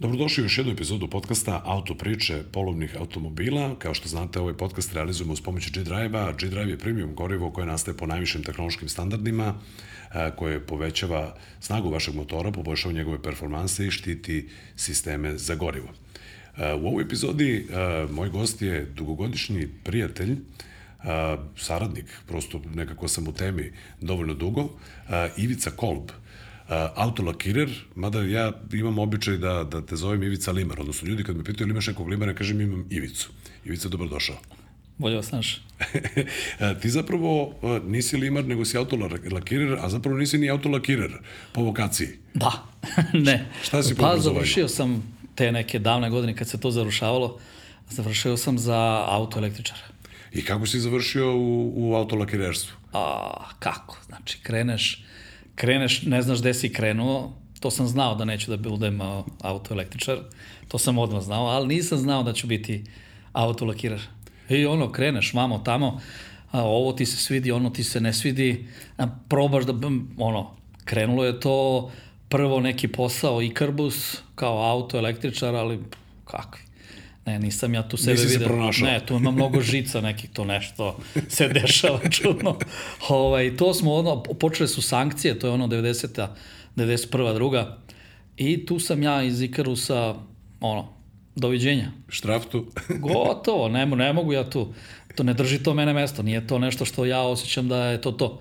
Dobrodošli u još jednu epizodu podcasta Auto priče polovnih automobila. Kao što znate, ovaj podcast realizujemo uz pomoć G-Drive-a. G-Drive je premium gorivo koje nastaje po najvišim tehnološkim standardima, e, koje povećava snagu vašeg motora, poboljšava njegove performanse i štiti sisteme za gorivo. E, u ovoj epizodi e, moj gost je dugogodišnji prijatelj, saradnik, prosto nekako sam u temi dovoljno dugo, Ivica Kolb, autolakirer, mada ja imam običaj da, da te zovem Ivica Limar, odnosno ljudi kad me pitaju ili imaš nekog limara, kažem imam Ivicu. Ivica, dobrodošao. Bolje vas znaš. ti zapravo nisi limar, nego si autolakirer, a zapravo nisi ni autolakirer po vokaciji. Da, ne. Šta si po Pa završio sam te neke davne godine kad se to zarušavalo, završio sam za autoelektričara. I kako si završio u, u autolakirerstvu? A, kako? Znači, kreneš, kreneš, ne znaš gde si krenuo, to sam znao da neću da budem autoelektričar, to sam odmah znao, ali nisam znao da ću biti autolakirar. I ono, kreneš vamo tamo, a, ovo ti se svidi, ono ti se ne svidi, a, probaš da, ono, krenulo je to prvo neki posao i krbus kao autoelektričar, ali kakvi Ne, nisam ja tu sebe Nisi vidio. se pronašao. Ne, tu ima mnogo žica nekih, to nešto se dešava čudno. Ovaj, to smo ono, počele su sankcije, to je ono 90. 91. druga. I tu sam ja iz Ikarusa, ono, doviđenja. Štraftu? Gotovo, ne, ne mogu ja tu. To ne drži to mene mesto, nije to nešto što ja osjećam da je to to.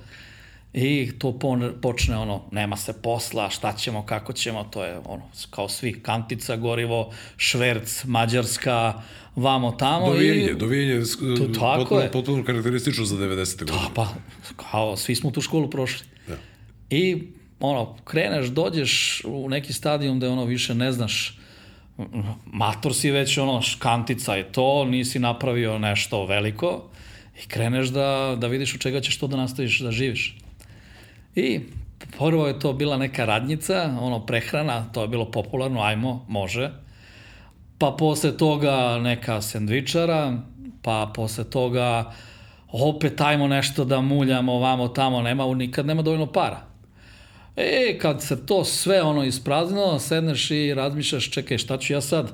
I to počne ono, nema se posla, šta ćemo, kako ćemo, to je ono, kao svi, kantica, gorivo, šverc, mađarska, vamo tamo. Dovijenje, i, dovijenje, to, tako potpuno, je. potpuno karakteristično za 90. godine. Da, pa, kao, svi smo tu školu prošli. Da. I, ono, kreneš, dođeš u neki stadijum gde ono više ne znaš, mator si već ono, kantica je to, nisi napravio nešto veliko i kreneš da, da vidiš od čega ćeš to da nastaviš da živiš. I prvo je to bila neka radnjica, ono prehrana, to je bilo popularno, ajmo, može. Pa posle toga neka sendvičara, pa posle toga opet ajmo nešto da muljamo vamo tamo, nema, nikad nema dovoljno para. E, kad se to sve ono ispraznilo, sedneš i razmišljaš, čekaj, šta ću ja sad?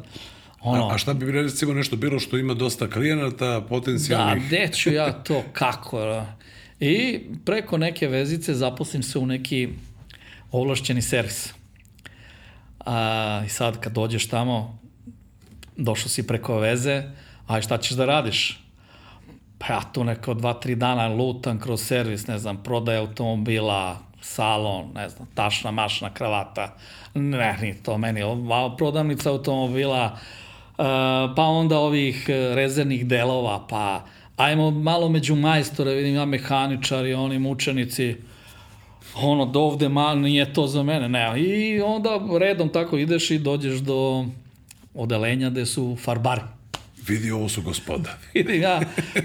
Ono, a, a šta bi recimo nešto bilo što ima dosta klijenata, potencijalnih? Da, gde ću ja to, kako? I preko neke vezice zaposlim se u neki ovlašćeni servis. A, I sad kad dođeš tamo, došao si preko veze, a šta ćeš da radiš? Pa ja tu neko dva, tri dana lutam kroz servis, ne znam, prodaje automobila, salon, ne znam, tašna, mašna, kravata. Ne, ni to meni. Prodavnica automobila, pa onda ovih rezervnih delova, pa ajmo malo među majstore, vidim ja mehaničari, oni mučenici, ono, do ovde malo nije to za mene, ne, i onda redom tako ideš i dođeš do odelenja gde su farbari. Vidi, ovo su gospoda. Vidim ja,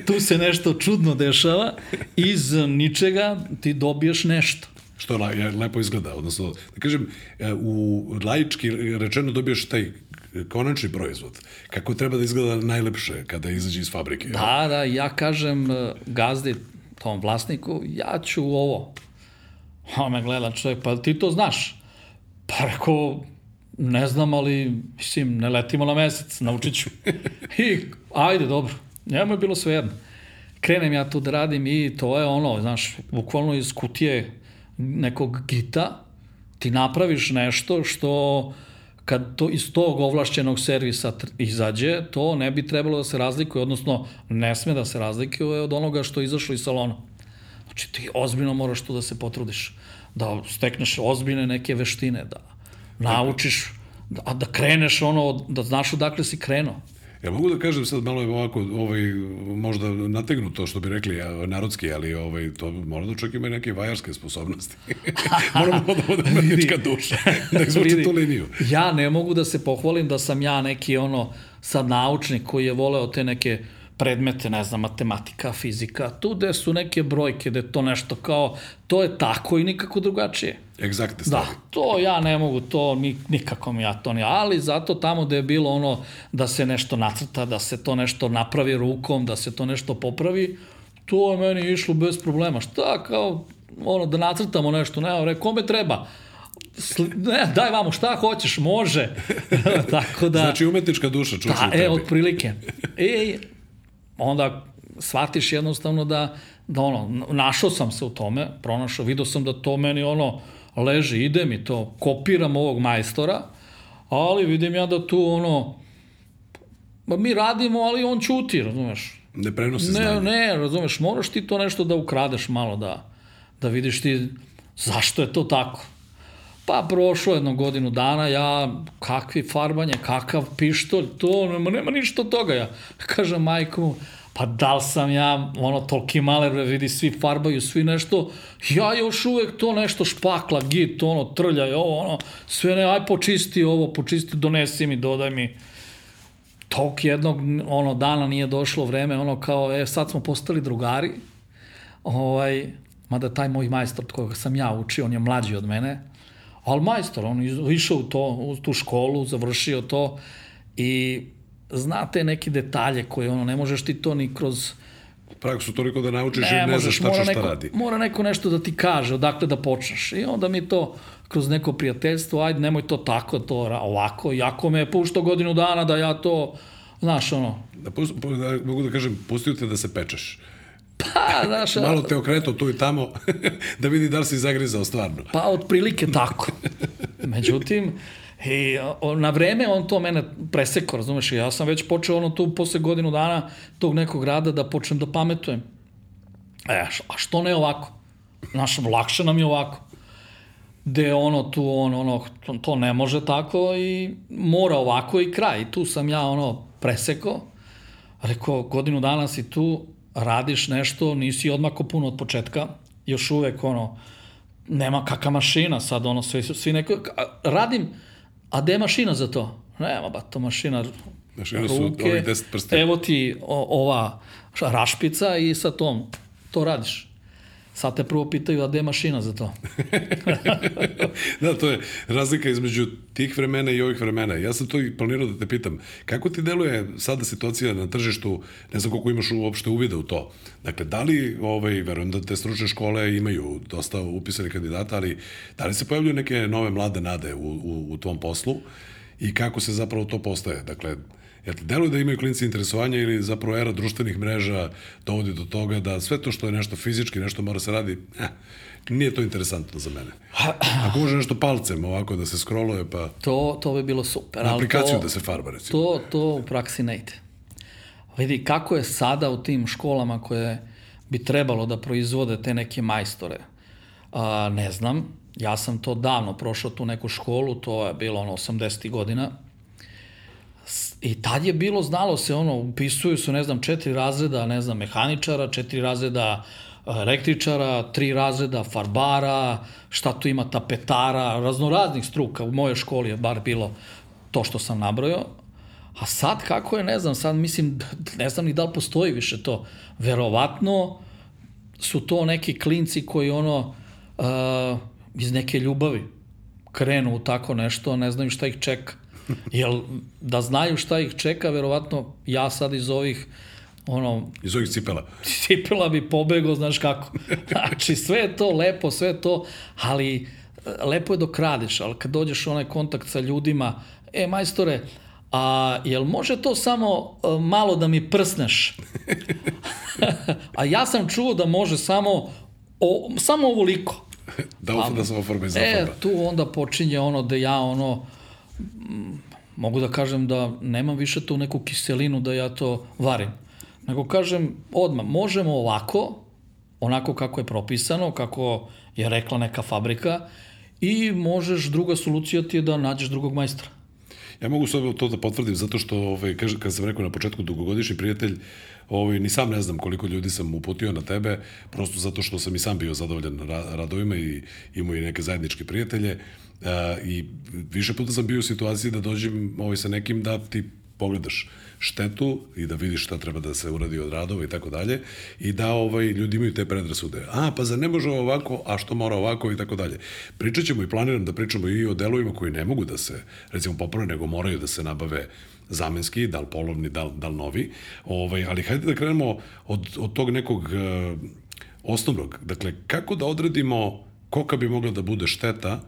tu se nešto čudno dešava, iz ničega ti dobiješ nešto. Što lepo izgleda, odnosno, da kažem, u laički rečeno dobiješ taj konačni proizvod. Kako treba da izgleda najlepše kada izađe iz fabrike? Da, da, ja kažem gazdi, tom vlasniku, ja ću ovo. On me gleda čovjek, pa ti to znaš? Pa rekao, ne znam, ali mislim, ne letimo na mesec, naučit ću. I ajde, dobro. Njemu je bilo sve jedno. Krenem ja tu da radim i to je ono, znaš, bukvalno iz kutije nekog gita ti napraviš nešto što kad to iz tog ovlašćenog servisa izađe, to ne bi trebalo da se razlikuje, odnosno ne sme da se razlikuje od onoga što je izašlo iz salona. Znači ti ozbiljno moraš tu da se potrudiš, da stekneš ozbiljne neke veštine, da naučiš, da, da kreneš ono, da znaš odakle si krenuo. Ja mogu da kažem sad malo je ovako, ovaj, možda nategnu to što bi rekli narodski, ali ovaj, to mora da čak ima neke vajarske sposobnosti. Moramo da bude umetnička duša, da izvuče tu liniju. Ja ne mogu da se pohvalim da sam ja neki ono sad naučnik koji je voleo te neke predmete, ne znam, matematika, fizika, tu gde su neke brojke, gde to nešto kao, to je tako i nikako drugačije. Egzaktne stvari. Da, to ja ne mogu, to nikako mi ja to ne, ali zato tamo gde je bilo ono da se nešto nacrta, da se to nešto napravi rukom, da se to nešto popravi, to je meni išlo bez problema. Šta kao, ono, da nacrtamo nešto, ne, re, kome treba? ne, daj vamo šta hoćeš, može. Tako da... Znači umetnička duša čuči Da, u tebi. e, otprilike. I onda shvatiš jednostavno da, da ono, našao sam se u tome, pronašao, vidio sam da to meni ono, leži, ide mi to, kopiram ovog majstora, ali vidim ja da tu ono, ba mi radimo, ali on čuti, razumeš? Ne prenosi Ne, znanje. ne, razumeš, moraš ti to nešto da ukradeš malo, da, da vidiš ti zašto je to tako. Pa prošlo jedno godinu dana, ja, kakvi farbanje, kakav pištolj, to, nema, nema ništa od toga. Ja kažem majku, pa da li sam ja, ono, toliki maler, vidi, svi farbaju, svi nešto, ja još uvek to nešto špakla, git, ono, trljaj, ovo, ono, sve ne, aj počisti ovo, počisti, donesi mi, dodaj mi tog jednog ono dana nije došlo vreme, ono kao, e, sad smo postali drugari, ovaj, mada taj moj majstor kojeg sam ja učio, on je mlađi od mene, ali majstor, on išao u, to, u tu školu, završio to i znate neki detalje koje ono, ne možeš ti to ni kroz Praksu toliko da naučiš ne, i ne znaš možeš, mora šta neko, radi. mora neko nešto da ti kaže, odakle da počneš. I onda mi to kroz neko prijateljstvo, ajde, nemoj to tako, to ovako, jako me je pušto godinu dana da ja to, znaš, ono, Da, pus, pu- da, mogu da kažem, pustio te da se pečeš. Pa, znaš, Malo te okreto tu i tamo da vidi da li si zagrizao stvarno. Pa otprilike tako. Međutim, i, o, na vreme on to mene presekao, razumeš, ja sam već počeo ono tu posle godinu dana tog nekog rada da počnem da pametujem. E, a što ne ovako? Znaš, lakše nam je ovako. Gde ono tu, on, ono, to, to ne može tako i mora ovako i kraj. I tu sam ja ono presekao. Rekao, godinu dana si tu, radiš nešto, nisi odmako puno od početka, još uvek ono, nema kakva mašina sad, ono, svi, svi neko, radim, a gde je mašina za to? Nema, ba, to mašina, Mašina su ovih 10 prstiju. evo ti o, ova rašpica i sa tom, to radiš. Sad te prvo pitaju, a gde je mašina za to? da, to je razlika između tih vremena i ovih vremena. Ja sam to i planirao da te pitam. Kako ti deluje sada situacija na tržištu, ne znam koliko imaš uopšte uvida u to. Dakle, da li, ovaj, verujem da te stručne škole imaju dosta upisanih kandidata, ali da li se pojavljuju neke nove mlade nade u, u, u tom poslu i kako se zapravo to postaje? Dakle, Jel ti deluje da imaju klinici interesovanja ili zapravo era društvenih mreža dovodi do toga da sve to što je nešto fizički, nešto mora se radi, eh, nije to interesantno za mene. Ako može nešto palcem ovako da se scrolluje, pa To, to bi bilo super. na aplikaciju to, da se farba, recimo. To, to u praksi ne ide. Vidi, kako je sada u tim školama koje bi trebalo da proizvode te neke majstore? A, ne znam, ja sam to davno prošao tu neku školu, to je bilo ono 80. godina. I tad je bilo, znalo se ono, upisuju se, ne znam, četiri razreda, ne znam, mehaničara, četiri razreda a, električara, tri razreda farbara, šta tu ima tapetara, raznoraznih struka. U mojoj školi je bar bilo to što sam nabrojao. A sad kako je, ne znam, sad mislim, ne znam ni da li postoji više to. Verovatno su to neki klinci koji ono uh, iz neke ljubavi krenu u tako nešto, ne znaju šta ih čeka. Jel, da znaju šta ih čeka, verovatno ja sad iz ovih ono, Iz ovih cipela. cipela bi pobegao, znaš kako. Znači, sve je to lepo, sve je to, ali e, lepo je dok radiš, ali kad dođeš u onaj kontakt sa ljudima, e, majstore, a jel može to samo e, malo da mi prsneš? a ja sam čuo da može samo, o, samo ovoliko. Da, uf, da sam ofarba i E, tu onda počinje ono da ja ono, mogu da kažem da nemam više tu neku kiselinu da ja to varim. Nego kažem odmah, možemo ovako, onako kako je propisano, kako je rekla neka fabrika i možeš, druga solucija ti je da nađeš drugog majstora. Ja mogu sad to da potvrdim zato što, ovaj, kaže, kad sam rekao na početku dugogodišnji prijatelj, ovaj, ni sam ne znam koliko ljudi sam uputio na tebe, prosto zato što sam i sam bio zadovoljan ra radovima i imao i neke zajedničke prijatelje. A, I više puta sam bio u situaciji da dođem ovaj, sa nekim da ti pogledaš štetu i da vidiš šta treba da se uradi od radova i tako dalje i da ovaj ljudi imaju te predrasude. A, pa za ne može ovako, a što mora ovako i tako dalje. Pričat ćemo i planiram da pričamo i o delovima koji ne mogu da se, recimo, poprave, nego moraju da se nabave zamenski, da li polovni, da li, da li novi. Ovaj, ali hajde da krenemo od, od tog nekog uh, osnovnog. Dakle, kako da odredimo kolika bi mogla da bude šteta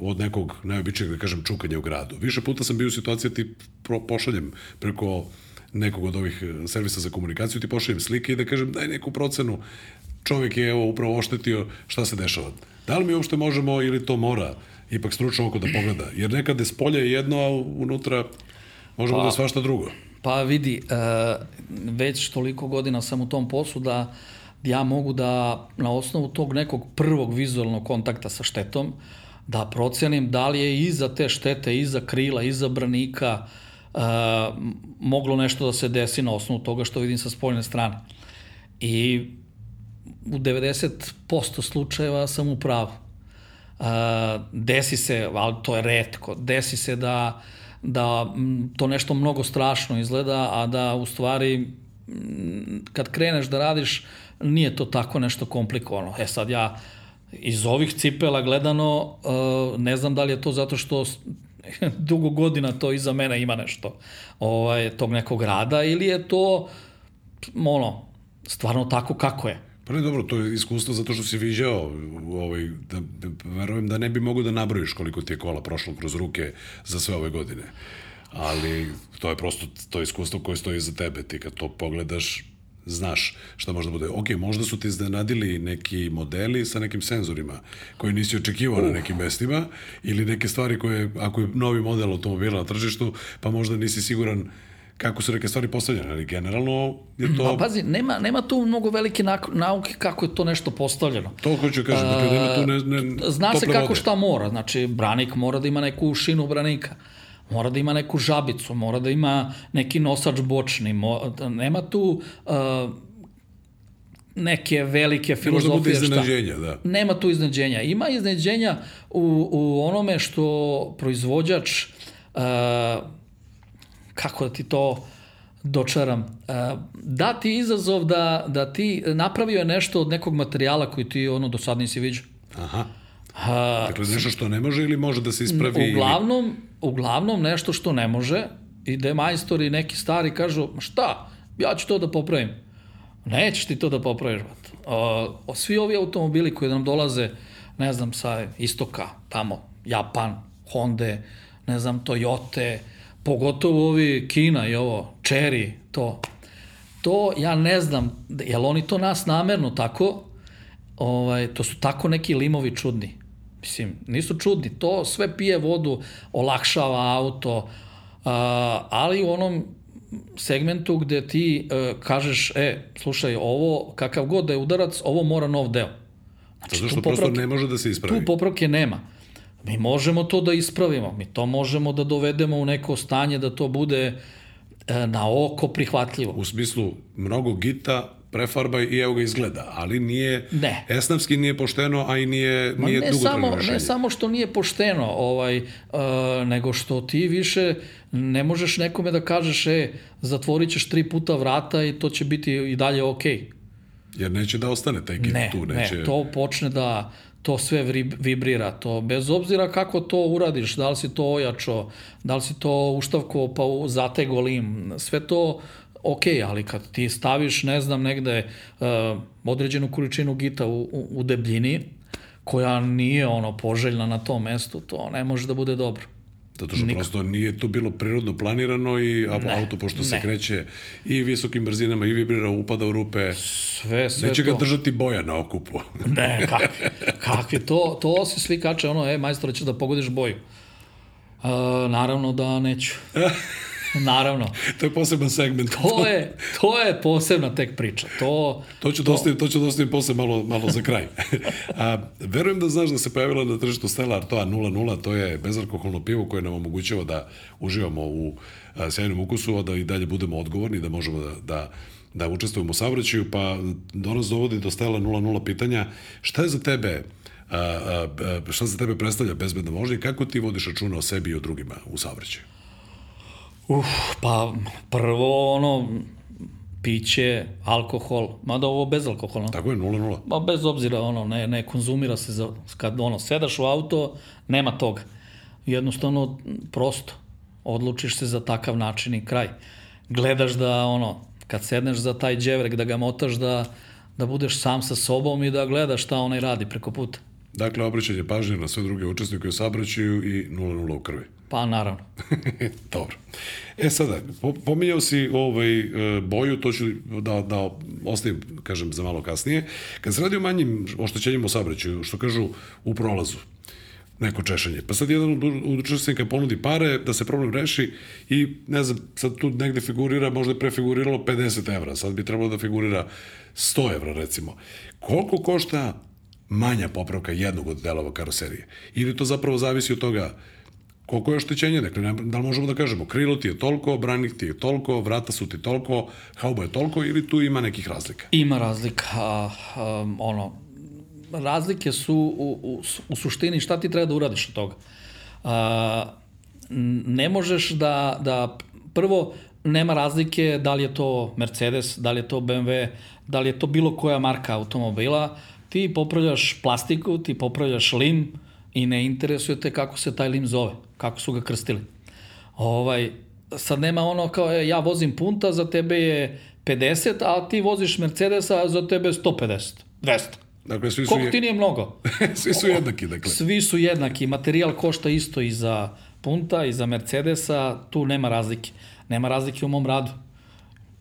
od nekog najobičnijeg, da kažem, čukanja u gradu. Više puta sam bio u situaciji da ti pošaljem preko nekog od ovih e, servisa za komunikaciju, ti pošaljem slike i da kažem daj neku procenu, čovjek je evo upravo oštetio, šta se dešava. Da li mi uopšte možemo ili to mora ipak stručno oko da pogleda? Jer nekad je spolje jedno, a unutra može pa, bude svašta drugo. Pa vidi, e, već toliko godina sam u tom poslu da ja mogu da na osnovu tog nekog prvog vizualnog kontakta sa štetom da procenim da li je iza te štete, iza krila, iza branika e, moglo nešto da se desi na osnovu toga što vidim sa spoljne strane. I u 90% slučajeva sam u pravu. Uh, desi se, ali to je redko, desi se da, da to nešto mnogo strašno izgleda, a da u stvari kad kreneš da radiš nije to tako nešto komplikovano. E sad ja iz ovih cipela gledano uh, ne znam da li je to zato što dugo godina to iza mene ima nešto ovaj, tog nekog rada ili je to ono, stvarno tako kako je. Pa ne, dobro, to je iskustvo zato što si viđao, ovaj, da, verujem da ne bi mogu da nabrojiš koliko ti je kola prošlo kroz ruke za sve ove godine. Ali to je prosto to iskustvo koje stoji za tebe. Ti kad to pogledaš, znaš šta možda bude. Ok, možda su ti iznenadili neki modeli sa nekim senzorima koje nisi očekivao uh. na nekim mestima ili neke stvari koje, ako je novi model automobila na tržištu, pa možda nisi siguran kako su neke stvari postavljene, ali generalno je to... Pa pazi, nema, nema tu mnogo velike nauke kako je to nešto postavljeno. To hoću da kažem, dakle nema tu ne, ne Zna se kako vode. šta mora, znači branik mora da ima neku šinu branika, mora da ima neku žabicu, mora da ima neki nosač bočni, mora, nema tu uh, neke velike filozofije. Možda bude iznenađenja, da. Nema tu iznenađenja. Ima iznenađenja u, u onome što proizvođač uh, kako da ti to dočaram, e, da ti izazov da, da ti napravio je nešto od nekog materijala koji ti ono do sad nisi vidio. Aha. A, dakle, nešto što ne može ili može da se ispravi? Uglavnom, ili... uglavnom nešto što ne može i da majstori neki stari kažu, šta, ja ću to da popravim. Nećeš ti to da popraviš, O, svi ovi automobili koji nam dolaze, ne znam, sa istoka, tamo, Japan, Honda, ne znam, Toyota, pogotovo ovi Kina i ovo, Cherry, to. To ja ne znam, jel oni to nas namerno tako, ovaj, to su tako neki limovi čudni. Mislim, nisu čudni, to sve pije vodu, olakšava auto, uh, ali u onom segmentu gde ti uh, kažeš, e, slušaj, ovo, kakav god da je udarac, ovo mora nov deo. Znači, Zato što prosto ne može da se ispravi. Tu popravke nema. Mi možemo to da ispravimo, mi to možemo da dovedemo u neko stanje da to bude e, na oko prihvatljivo. U smislu, mnogo gita, prefarbaj i evo ga izgleda, ali nije ne. esnavski nije pošteno, a i nije, Ma nije ne samo, Ne samo što nije pošteno, ovaj, uh, nego što ti više ne možeš nekome da kažeš, e, zatvorit ćeš tri puta vrata i to će biti i dalje okej. Okay. Jer neće da ostane taj git ne, tu. Neće... Ne, to počne da, to sve vibrira, to bez obzira kako to uradiš, da li si to ojačo, da li si to uštavko pa zatego lim, sve to ok, ali kad ti staviš, ne znam, negde uh, određenu količinu gita u, u, u debljini, koja nije ono poželjna na tom mestu, to ne može da bude dobro. Zato što Nikak. prosto nije to bilo prirodno planirano i ne, auto pošto ne. se kreće i visokim brzinama i vibrira, upada u rupe. Sve, sve Neće to. ga držati boja na okupu. ne, kakvi, kakvi to, to se svi kače, ono, e, majstor, ćeš da pogodiš boju. Uh, naravno da neću. Naravno. to je poseban segment. To je, to je posebna tek priča. To, to ću, to... Dostaviti, to ću dostaviti posle malo, malo za kraj. A, verujem da znaš da se pojavila na tržištu Stella Artois 00, to je bezalkoholno pivo koje nam omogućava da uživamo u a, sjajnom ukusu, a da i dalje budemo odgovorni, da možemo da, da da učestvujemo u saobraćaju, pa do nas dovodi do Stella 00 pitanja. Šta je za tebe a, a, šta za tebe predstavlja bezbedna vožnja i kako ti vodiš računa o sebi i o drugima u saobraćaju? Uf, pa prvo ono, piće, alkohol, mada ovo bezalkoholno. Tako je, 0-0. Pa bez obzira, ono, ne, ne konzumira se, za, kad ono, sedaš u auto, nema toga. Jednostavno, prosto, odlučiš se za takav način i kraj. Gledaš da, ono, kad sedneš za taj dževrek, da ga motaš, da, da budeš sam sa sobom i da gledaš šta onaj radi preko puta. Dakle, obraćanje pažnje na sve druge učesnike u saobraćaju i 0-0 u krvi. Pa naravno. Dobro. E sada, po, pominjao si ovaj, e, boju, to ću da, da ostavim, kažem, za malo kasnije. Kad se radi o manjim oštećenjima u saobraćaju, što kažu u prolazu, neko češanje. Pa sad jedan od učesnika ponudi pare da se problem reši i ne znam, sad tu negde figurira, možda je prefiguriralo 50 evra, sad bi trebalo da figurira 100 evra recimo. Koliko košta manja popravka jednog od delova karoserije? Ili to zapravo zavisi od toga koliko je oštećenje, dakle, da li možemo da kažemo, krilo ti je toliko, branik ti je toliko, vrata su ti toliko, hauba je toliko, ili tu ima nekih razlika? Ima razlika, um, ono, razlike su u, u, u suštini šta ti treba da uradiš od toga. A, ne možeš da, da prvo nema razlike da li je to Mercedes, da li je to BMW, da li je to bilo koja marka automobila, ti popravljaš plastiku, ti popravljaš lim i ne interesuje te kako se taj lim zove, kako su ga krstili. Ovaj, sad nema ono kao e, ja vozim punta, za tebe je 50, a ti voziš Mercedesa, a za tebe 150, 200. Dakle, svi su... Koliko ti nije mnogo? svi su jednaki, dakle. Svi su jednaki. Materijal košta isto i za Punta i za Mercedesa, tu nema razlike. Nema razlike u mom radu.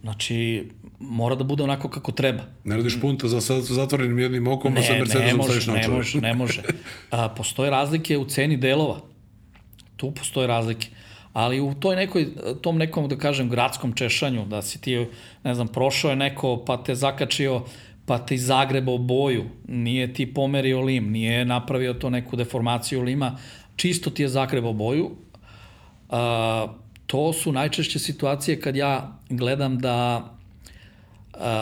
Znači, mora da bude onako kako treba. Ne radiš punta za zatvorenim jednim okom, ne, a sa Mercedesom ne može, staviš na Ne može, ne može. A, postoje razlike u ceni delova. Tu postoje razlike. Ali u toj nekoj, tom nekom, da kažem, gradskom češanju, da si ti, ne znam, prošao je neko, pa te zakačio, pa ti zagrebao boju, nije ti pomerio lim, nije napravio to neku deformaciju lima, čisto ti je zagrebao boju. A, to su najčešće situacije kad ja gledam da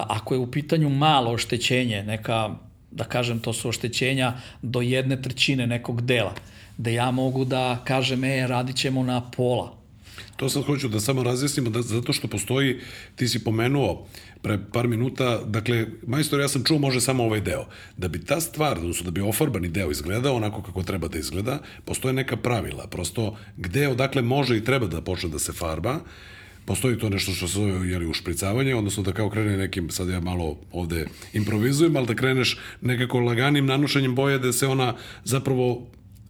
ako je u pitanju malo oštećenje, neka, da kažem, to su oštećenja do jedne trećine nekog dela, da ja mogu da kažem, e, radit ćemo na pola, To sad hoću da samo razjasnimo, da, zato što postoji, ti si pomenuo pre par minuta, dakle, majstor, ja sam čuo može samo ovaj deo. Da bi ta stvar, odnosno da bi ofarbani deo izgledao onako kako treba da izgleda, postoje neka pravila, prosto gde, odakle može i treba da počne da se farba, postoji to nešto što se zove jeli, ušpricavanje, odnosno da kao krene nekim, sad ja malo ovde improvizujem, ali da kreneš nekako laganim nanošenjem boje da se ona zapravo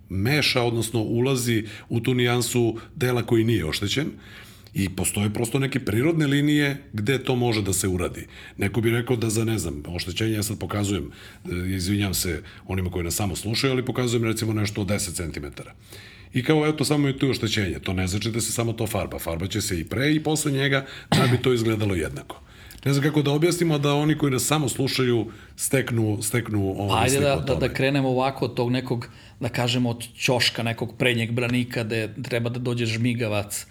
meša, odnosno ulazi u tu nijansu dela koji nije oštećen i postoje prosto neke prirodne linije gde to može da se uradi. Neko bi rekao da za, ne znam, oštećenje, ja sad pokazujem, e, izvinjam se onima koji nas samo slušaju, ali pokazujem recimo nešto od 10 cm. I kao, eto, samo je tu oštećenje. To ne znači da se samo to farba. Farba će se i pre i posle njega da bi to izgledalo jednako ne znam kako da objasnimo da oni koji nas samo slušaju steknu, steknu ovo pa Ajde da, da, da krenemo ovako od tog nekog, da kažemo od ćoška, nekog prednjeg branika gde treba da dođe žmigavac,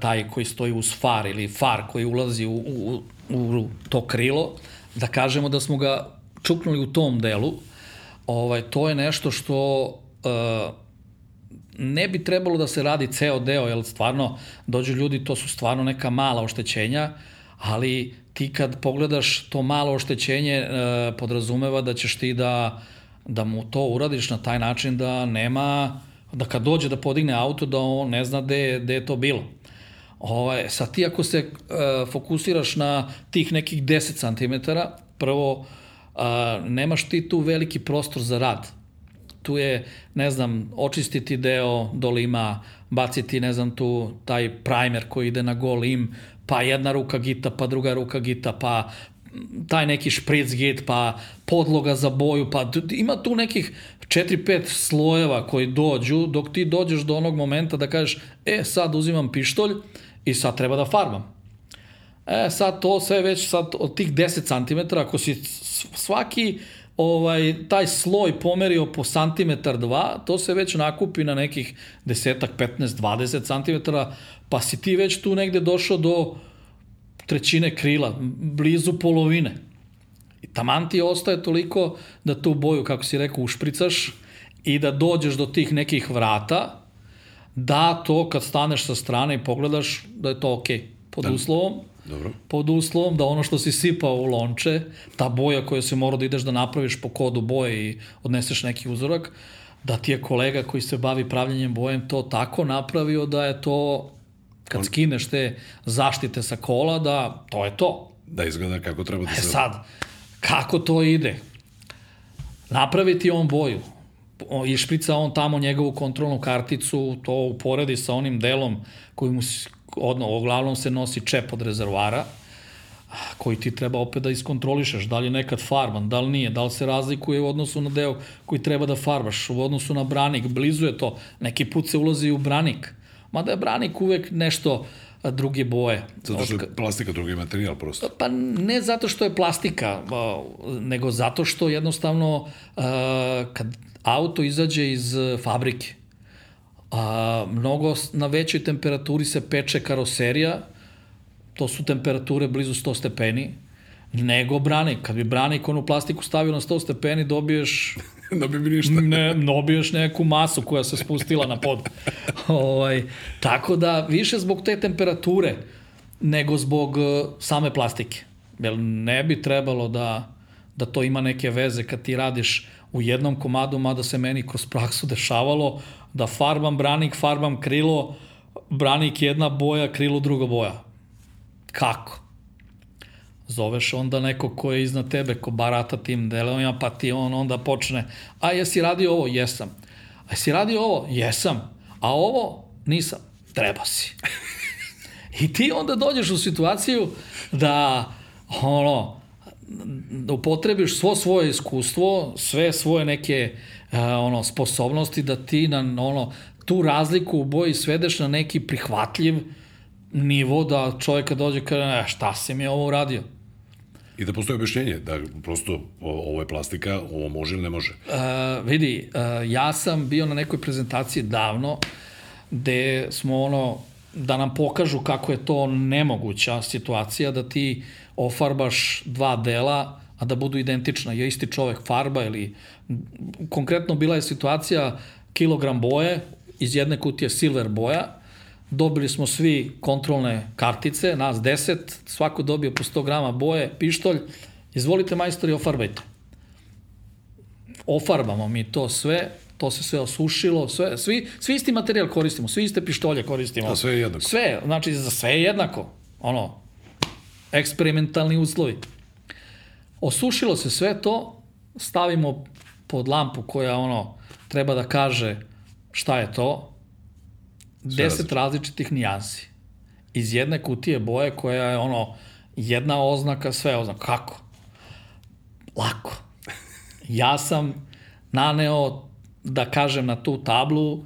taj koji stoji uz far ili far koji ulazi u, u, u to krilo, da kažemo da smo ga čuknuli u tom delu, ovaj, to je nešto što uh, ne bi trebalo da se radi ceo deo, jer stvarno dođu ljudi, to su stvarno neka mala oštećenja, ali ti kad pogledaš to malo oštećenje, e, podrazumeva da ćeš ti da, da mu to uradiš na taj način da nema, da kad dođe da podigne auto, da on ne zna gde, gde je to bilo. Ovaj, sad ti ako se e, fokusiraš na tih nekih 10 cm, prvo, e, nemaš ti tu veliki prostor za rad. Tu je, ne znam, očistiti deo dolima, baciti, ne znam, tu taj primer koji ide na gol im, pa jedna ruka gita, pa druga ruka gita, pa taj neki špric git, pa podloga za boju, pa ima tu nekih 4-5 slojeva koji dođu, dok ti dođeš do onog momenta da kažeš, e, sad uzimam pištolj i sad treba da farbam. E, sad to sve već sad od tih 10 cm, ako si svaki ovaj, taj sloj pomerio po santimetar dva, to se već nakupi na nekih desetak, 15, 20 santimetara, pa si ti već tu negde došao do trećine krila, blizu polovine. I taman ti ostaje toliko da tu boju, kako si rekao, ušpricaš i da dođeš do tih nekih vrata, da to kad staneš sa strane i pogledaš da je to okej. Okay. Pod da. uslovom Dobro. Pod uslovom da ono što si sipao u lonče, ta boja koja si morao da ideš da napraviš po kodu boje i odneseš neki uzorak, da ti je kolega koji se bavi pravljenjem bojem to tako napravio da je to kad On... skineš te zaštite sa kola, da to je to. Da izgleda kako treba da se... E sad, kako to ide? Napraviti on boju, išprica on tamo njegovu kontrolnu karticu, to uporedi sa onim delom koji mu, odno, uglavnom se nosi čep od rezervoara, koji ti treba opet da iskontrolišeš, da li je nekad farban, da li nije, da li se razlikuje u odnosu na deo koji treba da farbaš, u odnosu na branik, blizu je to, neki put se ulazi u branik, mada je branik uvek nešto druge boje. Zato što je plastika drugi materijal prosto. Pa ne zato što je plastika, nego zato što jednostavno kad auto izađe iz fabrike, a, mnogo na većoj temperaturi se peče karoserija, to su temperature blizu 100 stepeni, nego branik. Kad bi branik onu plastiku stavio na 100 stepeni, dobiješ da bi ništa. ne, dobiješ neku masu koja se spustila na pod. ovaj, tako da, više zbog te temperature nego zbog uh, same plastike. Jer ne bi trebalo da, da to ima neke veze kad ti radiš u jednom komadu, mada se meni kroz praksu dešavalo da farbam branik, farbam krilo, branik jedna boja, krilo druga boja. Kako? Zoveš onda neko ko je iznad tebe, ko barata tim delovima, pa ti on onda počne, a jesi radio ovo? Jesam. A jesi radio ovo? Jesam. A ovo? Nisam. Treba si. I ti onda dođeš u situaciju da ono, da upotrebiš svo svoje iskustvo, sve svoje neke uh, ono sposobnosti da ti na ono tu razliku u boji svedeš na neki prihvatljiv nivo da čovjeka dođe i kaže e, šta si mi ovo uradio? I da postoji objašnjenje, da prosto ovo je plastika, ovo može ili ne može. Uh, vidi, uh, ja sam bio na nekoj prezentaciji davno gde smo ono da nam pokažu kako je to nemoguća situacija da ti ofarbaš dva dela a da budu identična, je isti čovek farba ili konkretno bila je situacija kilogram boje iz jedne kutije silver boja dobili smo svi kontrolne kartice, nas 10, svako dobio po 100 grama boje, pištolj, izvolite majstori, ofarbajte ofarbamo mi to sve, to se sve osušilo, sve, svi, svi isti materijal koristimo, svi iste pištolje koristimo. A sve je jednako. Sve, znači za sve je jednako. Ono, eksperimentalni uslovi. Osušilo se sve to, stavimo pod lampu koja ono treba da kaže šta je to, deset različito. različitih nijansi. Iz jedne kutije boje koja je ono jedna oznaka, sve oznaka. Kako? Lako. Ja sam naneo, da kažem, na tu tablu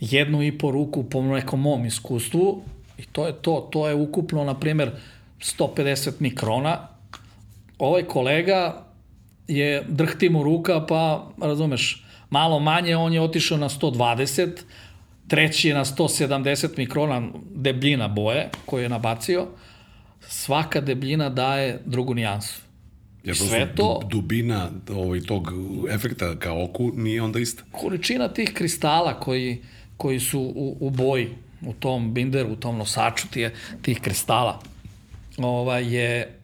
jednu i po ruku po nekom mom iskustvu i to je to. To je ukupno, na primjer, 150 mikrona. Ovaj kolega je drhti mu ruka, pa, razumeš, malo manje, on je otišao na 120, treći je na 170 mikrona debljina boje koju je nabacio. Svaka debljina daje drugu nijansu. Jer Sve prosto to- du- dubina ovaj, tog efekta kao oku nije onda ista. količina tih kristala koji, koji su u, u boji, u tom binderu, u tom nosaču tije, tih kristala, ovaj, je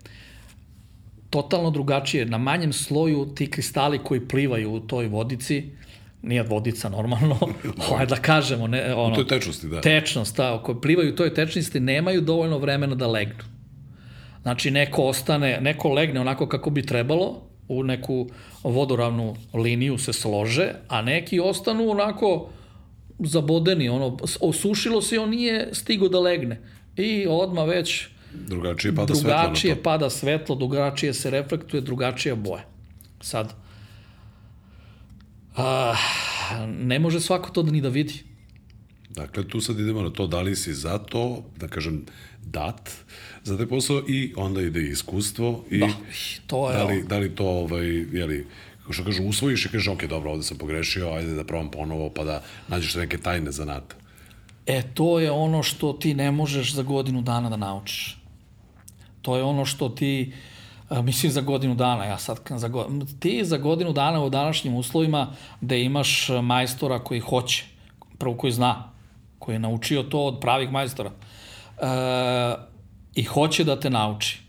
totalno drugačije. Na manjem sloju ti kristali koji plivaju u toj vodici, nije vodica normalno, ovaj, da kažemo, ne, ono, To je tečnosti, da. tečnost, ta, koji plivaju u toj tečnosti, nemaju dovoljno vremena da legnu. Znači, neko ostane, neko legne onako kako bi trebalo, u neku vodoravnu liniju se slože, a neki ostanu onako zabodeni, ono, osušilo se i on nije stigo da legne. I odma već Drugačije pada svetlo na drugačije pada svetlo, drugačije se reflektuje, drugačija boja. Sad, a, ne može svako to da ni da vidi. Dakle, tu sad idemo na to da li si za to, da kažem, dat za taj posao i onda ide iskustvo i Da, to je da li, da li to, ovaj, jeli, kao što kažu, usvojiš i kažeš, ok, dobro, ovde sam pogrešio, ajde da probam ponovo, pa da nađeš neke tajne zanata. E, to je ono što ti ne možeš za godinu dana da naučiš. To je ono što ti, mislim za godinu dana, ja sad za go, ti za godinu dana u današnjim uslovima da imaš majstora koji hoće, prvo koji zna, koji je naučio to od pravih majstora e, i hoće da te nauči.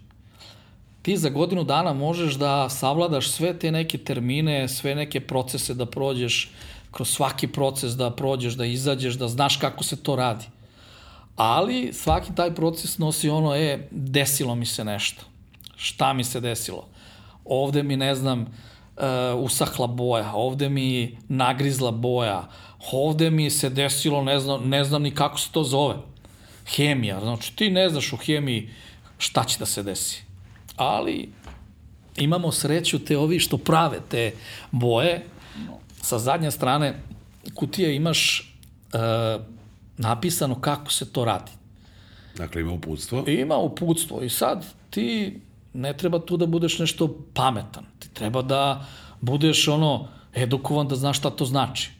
Ti za godinu dana možeš da savladaš sve te neke termine, sve neke procese da prođeš, kroz svaki proces da prođeš, da izađeš, da znaš kako se to radi. Ali svaki taj proces nosi ono, e, desilo mi se nešto. Šta mi se desilo? Ovde mi, ne znam, usahla boja, ovde mi nagrizla boja, ovde mi se desilo, ne znam, ne znam ni kako se to zove. Hemija, znači ti ne znaš u hemiji šta će da se desi. Ali imamo sreću te ovi što prave te boje. Sa zadnje strane kutije imaš e, napisano kako se to radi. Dakle, ima uputstvo. Ima uputstvo i sad ti ne treba tu da budeš nešto pametan. Ti treba da budeš ono edukovan da znaš šta to znači.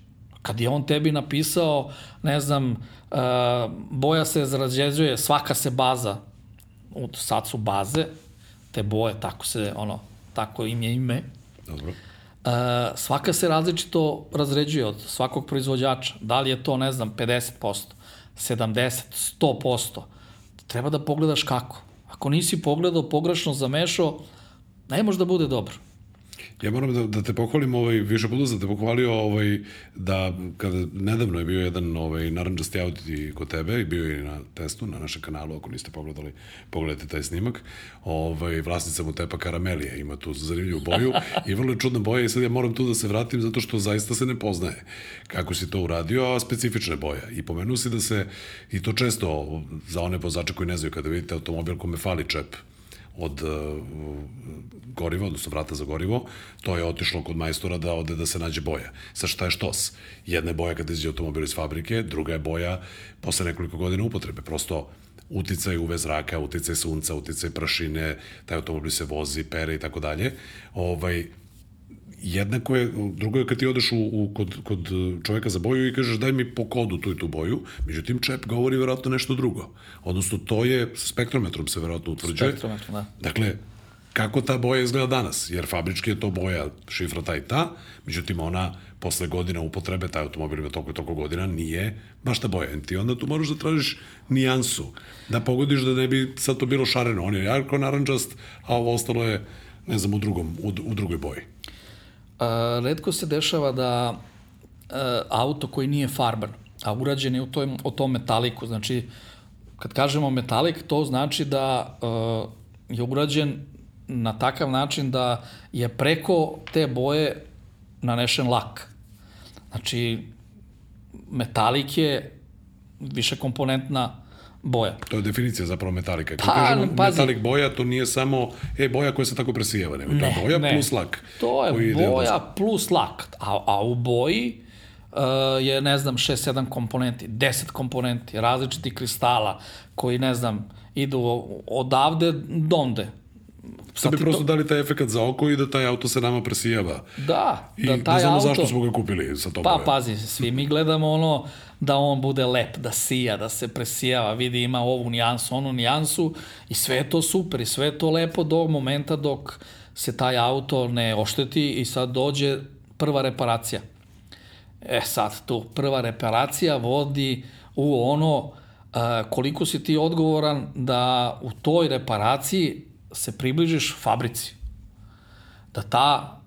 Kad je on tebi napisao, ne znam, uh, boja se zrađeđuje, svaka se baza, sad su baze, te boje, tako se, ono, tako im je ime. Dobro. Uh, svaka se različito razređuje od svakog proizvođača. Da li je to, ne znam, 50%, 70%, 100%. Treba da pogledaš kako. Ako nisi pogledao, pogrešno zamešao, ne može da bude dobro. Ja moram da, da te pohvalim, ovaj, više puta sam te pohvalio ovaj, da kada nedavno je bio jedan ovaj, naranđasti audi kod tebe i bio je na testu na našem kanalu, ako niste pogledali, pogledajte taj snimak. Ovaj, vlasnica mu tepa Karamelija ima tu zanimljivu boju i vrlo je čudna boja i sad ja moram tu da se vratim zato što zaista se ne poznaje kako si to uradio, a specifična boja. I pomenuo si da se, i to često za one vozače koji ne znaju kada vidite automobil kome fali čep, od uh, goriva, odnosno vrata za gorivo, to je otišlo kod majstora da ode da se nađe boja. Sa šta je štos? Jedna je boja kada izađe automobil iz fabrike, druga je boja posle nekoliko godina upotrebe. Prosto uticaj UV zraka, uticaj sunca, uticaj prašine, taj automobil se vozi, pere i tako dalje. Ovaj, jednako je, drugo je kad ti odeš u, u, kod, kod čoveka za boju i kažeš daj mi po kodu tu i tu boju, međutim čep govori verovatno nešto drugo. Odnosno to je, spektrometrom se verovatno utvrđuje. Spektrometrom, da. Dakle, kako ta boja izgleda danas, jer fabrički je to boja šifra ta i ta, međutim ona posle godina upotrebe, taj automobil ima toliko i toliko godina, nije baš ta boja. Ti onda tu moraš da tražiš nijansu, da pogodiš da ne bi sad to bilo šareno. On je jarko naranđast, a ovo ostalo je, ne znam, u, drugom, u, u drugoj boji. A, redko se dešava da a, auto koji nije farban, a urađen je u tom, o tom metaliku, znači kad kažemo metalik, to znači da a, je urađen na takav način da je preko te boje nanešen lak. Znači, metalik je više komponentna boja. To je definicija zapravo metalika. Pa, kažemo pazi. metalik boja, to nije samo e, boja koja se tako presijeva, nego to je boja plus lak. To je boja od- plus lak. A, a u boji uh, je, ne znam, 6-7 komponenti, 10 komponenti, različiti kristala koji, ne znam, idu odavde donde. Da bi prosto dali taj efekt za oko i da taj auto se nama presijeva. Da, I da taj znamo auto... zašto smo ga kupili sa tom Pa, pazi, svi mi gledamo ono da on bude lep, da sija, da se presijava, vidi ima ovu nijansu, onu nijansu i sve je to super i sve je to lepo do momenta dok se taj auto ne ošteti i sad dođe prva reparacija. E sad tu, prva reparacija vodi u ono a, koliko si ti odgovoran da u toj reparaciji se približiš fabrici da ta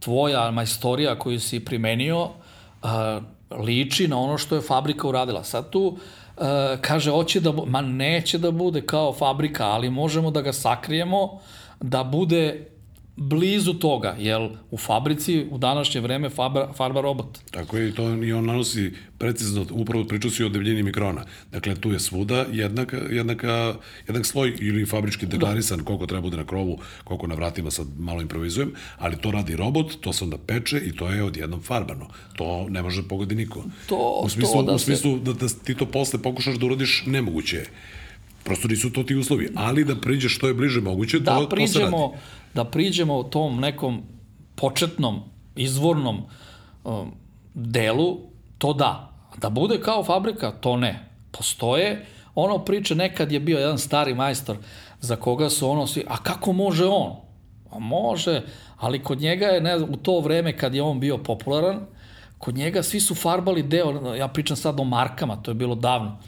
tvoja majstorija koju si primenio uh, liči na ono što je fabrika uradila. Sad tu uh, kaže, hoće da, ma neće da bude kao fabrika, ali možemo da ga sakrijemo da bude blizu toga, jer u fabrici u današnje vreme farba, farba robot. Tako je, to i on nanosi precizno, upravo pričao si o debljini mikrona. Dakle, tu je svuda jednaka, jednaka, jednak sloj ili fabrički deklarisan koliko treba bude na krovu, koliko na vratima, sad malo improvizujem, ali to radi robot, to se onda peče i to je odjednom farbano. To ne može da pogodi niko. To- u smislu, to da u se- smislu da, da ti to posle pokušaš da uradiš nemoguće je. Prosto nisu to ti uslovi, ali da priđeš što je bliže moguće, da to, to se radi. Da priđemo tom nekom početnom, izvornom um, delu, to da. Da bude kao fabrika, to ne. Postoje ono priče, nekad je bio jedan stari majstor za koga su ono svi, a kako može on? A može, ali kod njega je, ne znam, u to vreme kad je on bio popularan, kod njega svi su farbali deo, ja pričam sad o markama, to je bilo davno,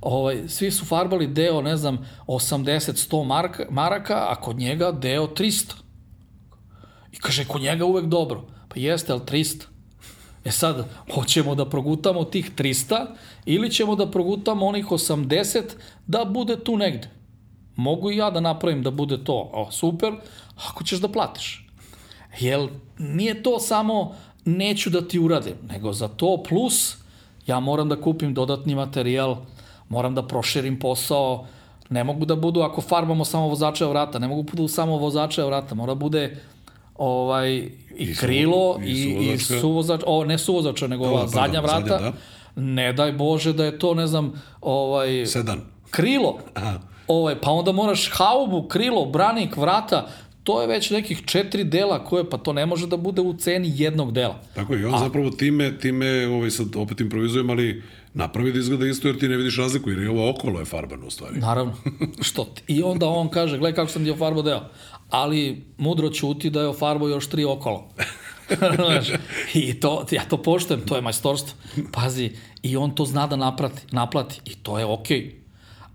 ovaj, svi su farbali deo, ne znam, 80-100 marka, maraka, a kod njega deo 300. I kaže, kod njega uvek dobro. Pa jeste, ali 300. E sad, hoćemo da progutamo tih 300 ili ćemo da progutamo onih 80 da bude tu negde. Mogu i ja da napravim da bude to. O, super, ako ćeš da platiš. Jel, nije to samo neću da ti uradim, nego za to plus ja moram da kupim dodatni materijal, moram da proširim posao, ne mogu da budu, ako farbamo samo vozače vrata, ne mogu da budu samo vozače vrata, mora da bude ovaj, i, I krilo, su- i, i suvozač, o, ne suvozača, nego ova pardon, zadnja vrata. zadnja, da. Ne daj Bože da je to, ne znam, ovaj, Sedan. krilo. Aha. Ovaj, pa onda moraš haubu, krilo, branik, vrata, to je već nekih četiri dela koje, pa to ne može da bude u ceni jednog dela. Tako je, on zapravo time, time ovaj, sad opet improvizujem, ali napravi da izgleda isto jer ti ne vidiš razliku, jer i ovo okolo je farbano u stvari. Naravno. Što ti? I onda on kaže, gledaj kako sam ti ofarbo deo. Ali mudro ćuti da je ofarbo još tri okolo. I to, ja to poštujem, to je majstorstvo. Pazi, i on to zna da naprati, naplati i to je okej. Okay.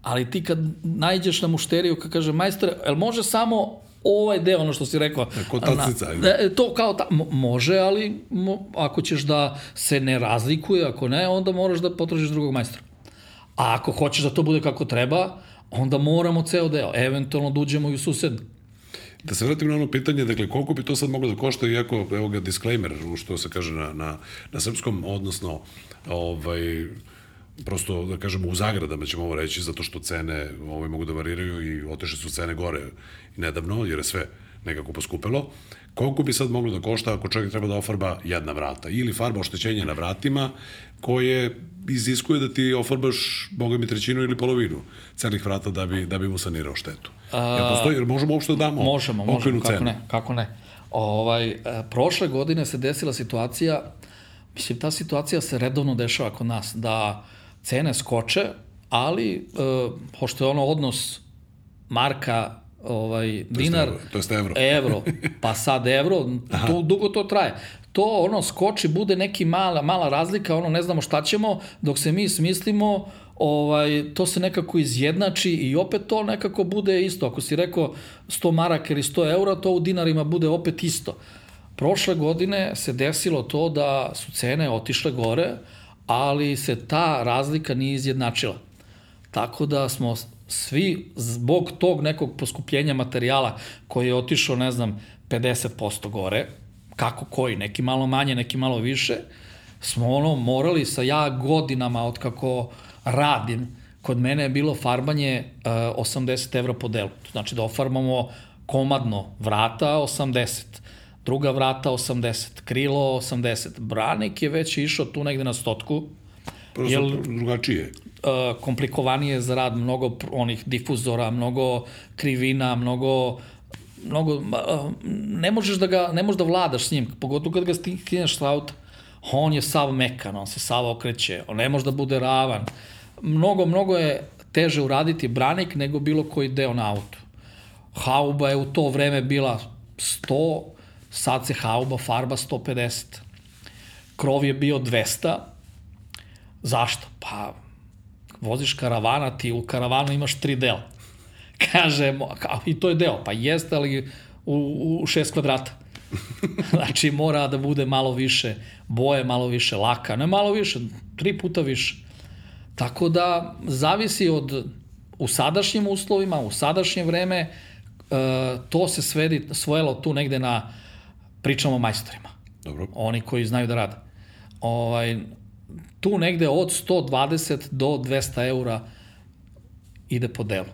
Ali ti kad najđeš na mušteriju, kad kaže, majstore, jel može samo ovaj deo, ono što si rekao. Ko tacica, ajde. Na- e, to kao ta, mo- može, ali mo, ako ćeš da se ne razlikuje, ako ne, onda moraš da potražiš drugog majstora. A ako hoćeš da to bude kako treba, onda moramo ceo deo, eventualno da uđemo i u susedni. Da se vratim na ono pitanje, dakle, koliko bi to sad moglo da košta, iako, evo ga, disclaimer, što se kaže na, na, na srpskom, odnosno, ovaj, prosto, da kažemo, u zagradama ćemo ovo reći, zato što cene ovaj, mogu da variraju i otešle su cene gore nedavno, jer je sve nekako poskupelo. Koliko bi sad moglo da košta ako čovjek treba da ofarba jedna vrata ili farba oštećenja na vratima koje iziskuje da ti ofarbaš, boga mi, trećinu ili polovinu celih vrata da bi, da bi mu sanirao štetu. Jer, postoji, jer možemo uopšte da damo Možemo, možemo, kako cenu. ne, kako ne. Ovaj, e, prošle godine se desila situacija, mislim, ta situacija se redovno dešava kod nas, da cene skoče, ali, e, pošto je ono odnos marka, ovaj, dinar, evro, to jest evro. evro, pa sad evro, tu, dugo to traje. To ono skoči, bude neki mala, mala razlika, ono ne znamo šta ćemo, dok se mi smislimo, ovaj, to se nekako izjednači i opet to nekako bude isto. Ako si rekao 100 maraka ili 100 eura, to u dinarima bude opet isto. Prošle godine se desilo to da su cene otišle gore, ali se ta razlika nije izjednačila. Tako da smo svi zbog tog nekog poskupljenja materijala koji je otišao, ne znam, 50% gore, kako koji, neki malo manje, neki malo više, smo ono morali sa ja godinama od kako radim, kod mene je bilo farbanje uh, 80 evra po delu. Znači da ofarbamo komadno vrata 80, druga vrata 80, krilo 80. Branik je već išao tu negde na stotku, Prosto Jel- drugačije. uh, komplikovanije za rad, mnogo onih difuzora, mnogo krivina, mnogo mnogo, uh, ne možeš da ga, ne možeš da vladaš s njim, pogotovo kad ga skineš s auta. On je sav mekan, on se sav okreće, on ne može da bude ravan. Mnogo, mnogo je teže uraditi branik nego bilo koji deo na autu. Hauba je u to vreme bila 100, sad se hauba farba 150. Krov je bio 200, Zašto? Pa, voziš karavana, ti u karavanu imaš tri dela. Kaže, i to je deo, pa jeste, ali u, u šest kvadrata. znači, mora da bude malo više boje, malo više laka, ne malo više, tri puta više. Tako da, zavisi od, u sadašnjim uslovima, u sadašnje vreme, e, to se svedi, svojelo tu negde na, pričamo o majstorima Dobro. oni koji znaju da rade. Ovaj, tu negde od 120 do 200 eura ide po delu.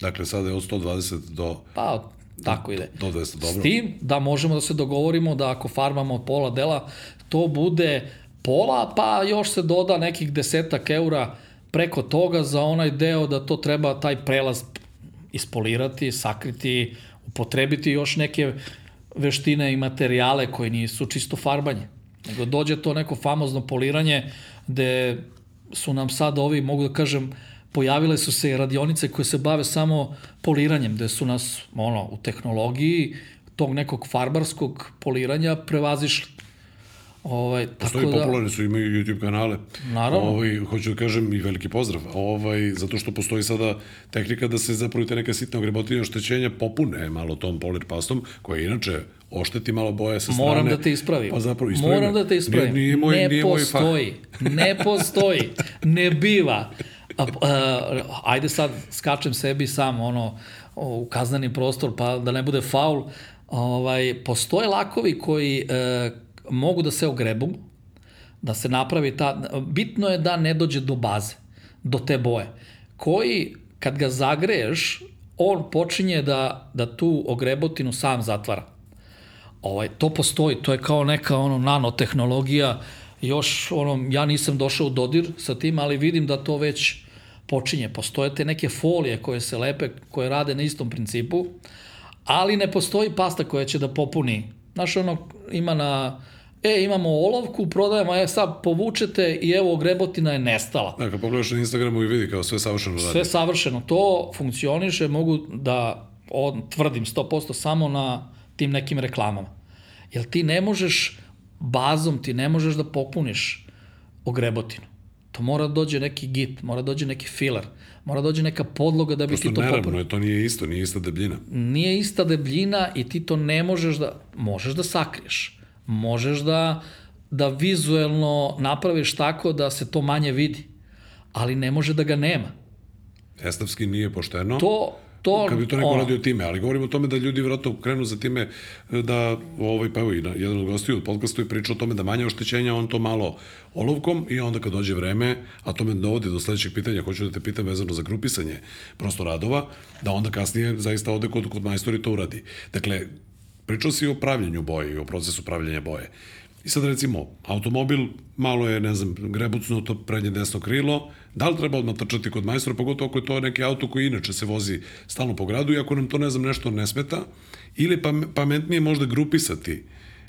Dakle, sada je od 120 do, Pa, tako ide. do 200, dobro. S tim da možemo da se dogovorimo da ako farmamo pola dela, to bude pola, pa još se doda nekih desetak eura preko toga za onaj deo da to treba taj prelaz ispolirati, sakriti, upotrebiti još neke veštine i materijale koji nisu čisto farbanje. Nego dođe to neko famozno poliranje gde su nam sad ovi, mogu da kažem, pojavile su se radionice koje se bave samo poliranjem, gde su nas ono, u tehnologiji tog nekog farbarskog poliranja prevazišli. Ovaj, Postoji tako da, popularni su, imaju YouTube kanale. Naravno. Ovaj, hoću da kažem i veliki pozdrav. Ovaj, zato što postoji sada tehnika da se zapravo te neke sitne ogrebotine oštećenja popune malo tom polir pastom, koja inače ošteti malo boje sa strane. Moram da te ispravim. Pa zapravo ispravim. Moram da te ispravim. Nije, nije moj, ne nije moj postoji. Ne postoji. Ne biva. A, a, ajde sad skačem sebi sam ono u kazneni prostor pa da ne bude faul. Ovaj, postoje lakovi koji e, mogu da se ogrebu, da se napravi ta... Bitno je da ne dođe do baze, do te boje, koji kad ga zagreješ, on počinje da, da tu ogrebotinu sam zatvara. Ovaj, to postoji, to je kao neka ono nanotehnologija, još ono, ja nisam došao u dodir sa tim, ali vidim da to već počinje. Postoje te neke folije koje se lepe, koje rade na istom principu, ali ne postoji pasta koja će da popuni. Znaš, ono, ima na, e, imamo olovku, prodajemo, e, sad povučete i evo, grebotina je nestala. Da, kad pogledaš na Instagramu i vidi kao sve savršeno radi. Sve savršeno. To funkcioniše, mogu da on, tvrdim 100% samo na tim nekim reklamama. Jer ti ne možeš bazom, ti ne možeš da popuniš ogrebotinu. To mora da dođe neki git, mora da dođe neki filer, mora da dođe neka podloga da bi Prosto ti to neravno popunio. je, to nije isto, nije ista debljina. Nije ista debljina i ti to ne možeš da, možeš da sakriješ. Možeš da, da vizuelno napraviš tako da se to manje vidi. Ali ne može da ga nema. Estavski nije pošteno. To, to, kad bi to neko ono, radio time, ali govorimo o tome da ljudi vjerojatno krenu za time e, da, ovaj, pa evo i jedan od gostiju od podcastu je pričao o tome da manje oštećenja, on to malo olovkom i onda kad dođe vreme, a to me dovodi do sledećeg pitanja, hoću da te pitam vezano za grupisanje prosto radova, da onda kasnije zaista ode kod, kod majstori to uradi. Dakle, pričao si o pravljenju boje i o procesu pravljenja boje. I sad recimo, automobil, malo je, ne znam, grebucnuto prednje desno krilo, da li treba odmah trčati kod majstora, pogotovo ako je to neki auto koji inače se vozi stalno po gradu i ako nam to, ne znam, nešto ne smeta, ili pam, pametnije možda grupisati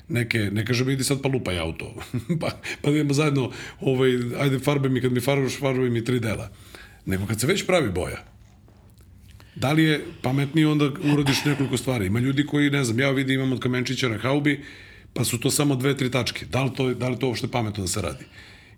neke, ne kažem idi sad pa lupaj auto, pa, pa da imamo zajedno, ovaj, ajde farbe mi, kad mi farbaš, farbaj mi tri dela. Nego kad se već pravi boja, Da li je pametnije onda uradiš nekoliko stvari? Ima ljudi koji, ne znam, ja vidim imam od kamenčića na haubi, pa su to samo dve, tri tačke. Da li to, da li to uopšte pametno da se radi?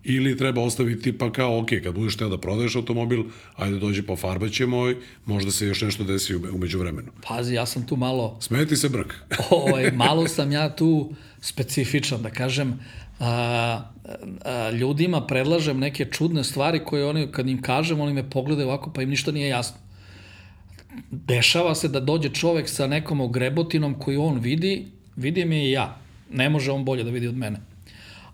Ili treba ostaviti pa kao, ok, kad budeš teo da prodaješ automobil, ajde dođi pa farbaćemo, možda se još nešto desi umeđu vremenu. Pazi, ja sam tu malo Smeti se brk. ovaj, malo sam ja tu specifičan, da kažem, a, a, ljudima predlažem neke čudne stvari koje oni, kad im kažem, oni me pogledaju ovako, pa im ništa nije jasno. Dešava se da dođe čovek sa nekom ogrebotinom koju on vidi, vidim je i ja. Ne može on bolje da vidi od mene.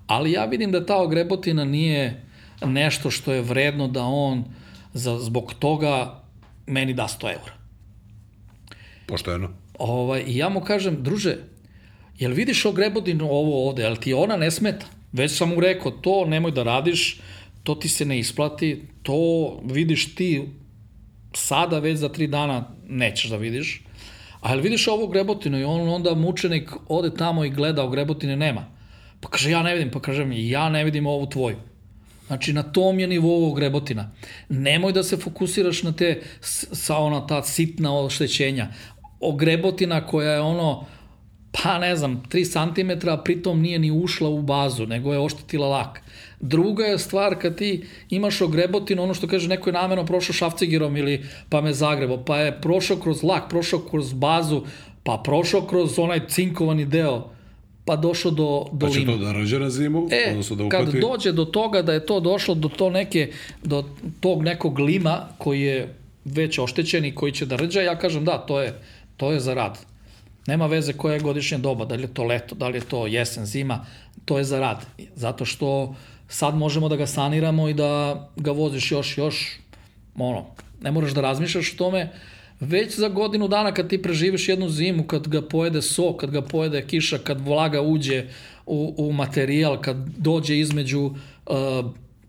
Ali ja vidim da ta ogrebotina nije nešto što je vredno da on za, zbog toga meni da 100 eura. Pošteno. Ovaj, I ja mu kažem, druže, jel vidiš ogrebodinu ovo ovde, jel ti ona ne smeta? Već sam mu rekao, to nemoj da radiš, to ti se ne isplati, to vidiš ti sada već za tri dana nećeš da vidiš. A jel vidiš ovu grebotinu i on onda mučenik ode tamo i gleda, a grebotine nema. Pa kaže, ja ne vidim, pa kažem, ja ne vidim ovu tvoju. Znači, na tom je nivou grebotina. Nemoj da se fokusiraš na te, sa ona ta sitna oštećenja.Ogrebotina koja je ono, pa ne znam, 3 cm, a pritom nije ni ušla u bazu, nego je oštetila lak. Druga je stvar kad ti imaš ogrebotinu, ono što kaže neko je namerno prošao šafcigerom ili pa me zagrebo, pa je prošao kroz lak, prošao kroz bazu, pa prošao kroz onaj cinkovani deo, pa došao do, do Pa će lima. to da rađe na zimu, E, odnosno da kad upati... dođe do toga da je to došlo do to neke, do tog nekog lima koji je već oštećen i koji će da rđa, ja kažem da, to je, to je za rad. Nema veze koja je godišnja doba, da li je to leto, da li je to jesen, zima, to je za rad. Zato što sad možemo da ga saniramo i da ga voziš još, još, ono, ne moraš da razmišljaš o tome, već za godinu dana kad ti preživiš jednu zimu, kad ga pojede sok, kad ga pojede kiša, kad vlaga uđe u, u materijal, kad dođe između uh,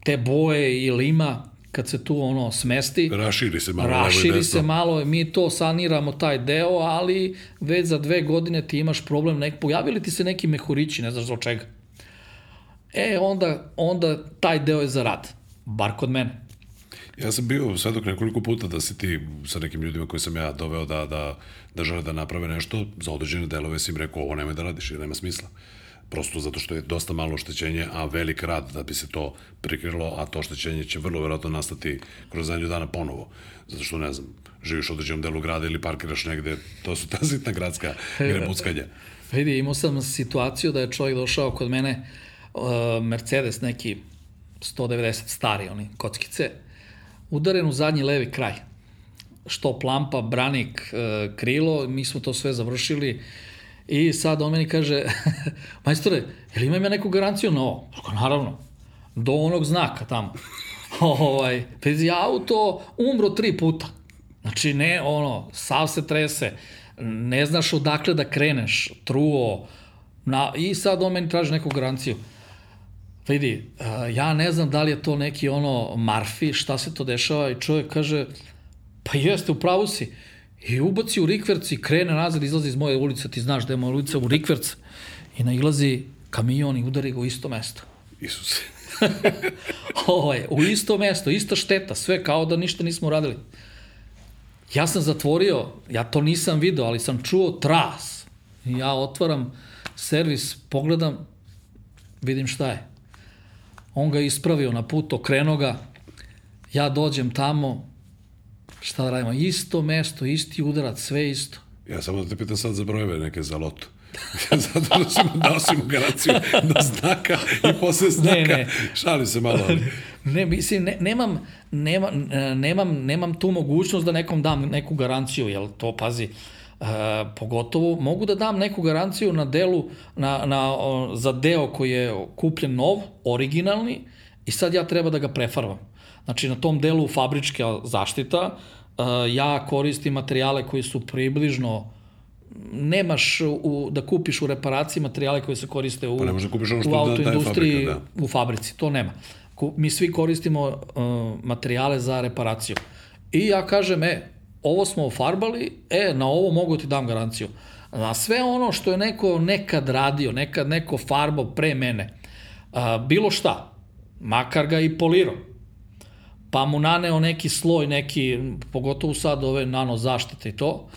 te boje i lima, kad se tu ono smesti, Raširi se malo raširi se malo, mi to saniramo taj deo, ali već za dve godine ti imaš problem, nek, pojavili ti se neki mehurići, ne znaš za čega. E, onda, onda taj deo je za rad, bar kod mene. Ja sam bio svedok nekoliko puta da si ti sa nekim ljudima koji sam ja doveo da, da, da žele da naprave nešto, za određene delove si im rekao ovo nemoj da radiš jer nema smisla. Prosto zato što je dosta malo oštećenje, a velik rad da bi se to prikrilo, a to oštećenje će vrlo verovatno nastati kroz zadnju dana ponovo. Zato što, ne znam, živiš u određenom delu grada ili parkiraš negde, to su ta sitna gradska grebuckanja. Vidi, imao sam situaciju da je čovjek došao kod mene, uh, Mercedes neki 190 stari, oni kockice, udaren u zadnji levi kraj. Što plampa, branik, uh, krilo, mi smo to sve završili I sad on meni kaže, majstore, jel imam ja neku garanciju na ovo? Ako, naravno, do onog znaka tamo. ovaj, pazi, auto umro tri puta. Znači, ne, ono, sav se trese, ne znaš odakle da kreneš, truo, na, i sad on meni traži neku garanciju. Vidi, ja ne znam da li je to neki ono marfi, šta se to dešava i čovjek kaže, pa jeste, u pravu si. I ubaci u rikverc i krene nazad, izlazi iz moje ulice, ti znaš da je moja ulica u rikverc. I nailazi kamion i udari ga u isto mesto. Isuse. Ovo je, u isto mesto, ista šteta, sve kao da ništa nismo uradili. Ja sam zatvorio, ja to nisam video, ali sam čuo tras. Ja otvaram servis, pogledam, vidim šta je. On ga ispravio na put, okrenuo ga, ja dođem tamo, šta da radimo, isto mesto, isti udarac, sve isto. Ja samo da te pitam sad za brojeve neke za lotu. Zato da sam dao si mu garanciju do znaka i posle znaka. Ne, ne. Šali se malo. Ali. Ne, mislim, ne, nemam, nemam, nemam, nemam tu mogućnost da nekom dam neku garanciju, jel to, pazi, Uh, pogotovo mogu da dam neku garanciju na delu na, na, o, za deo koji je kupljen nov, originalni i sad ja treba da ga prefarbam. Znači na tom delu fabrička zaštita uh, ja koristim materijale koji su približno nemaš u, da kupiš u reparaciji materijale koje se koriste u, pa ne da kupiš ono što u autoindustriji, da, da. u fabrici, to nema. Mi svi koristimo uh, materijale za reparaciju. I ja kažem, e, ovo smo ofarbali, e, na ovo mogu ti dam garanciju. Na sve ono što je neko nekad radio, nekad neko farbao pre mene, a, bilo šta, makar ga i polirao, pa mu naneo neki sloj, neki, pogotovo sad ove nano zaštite i to,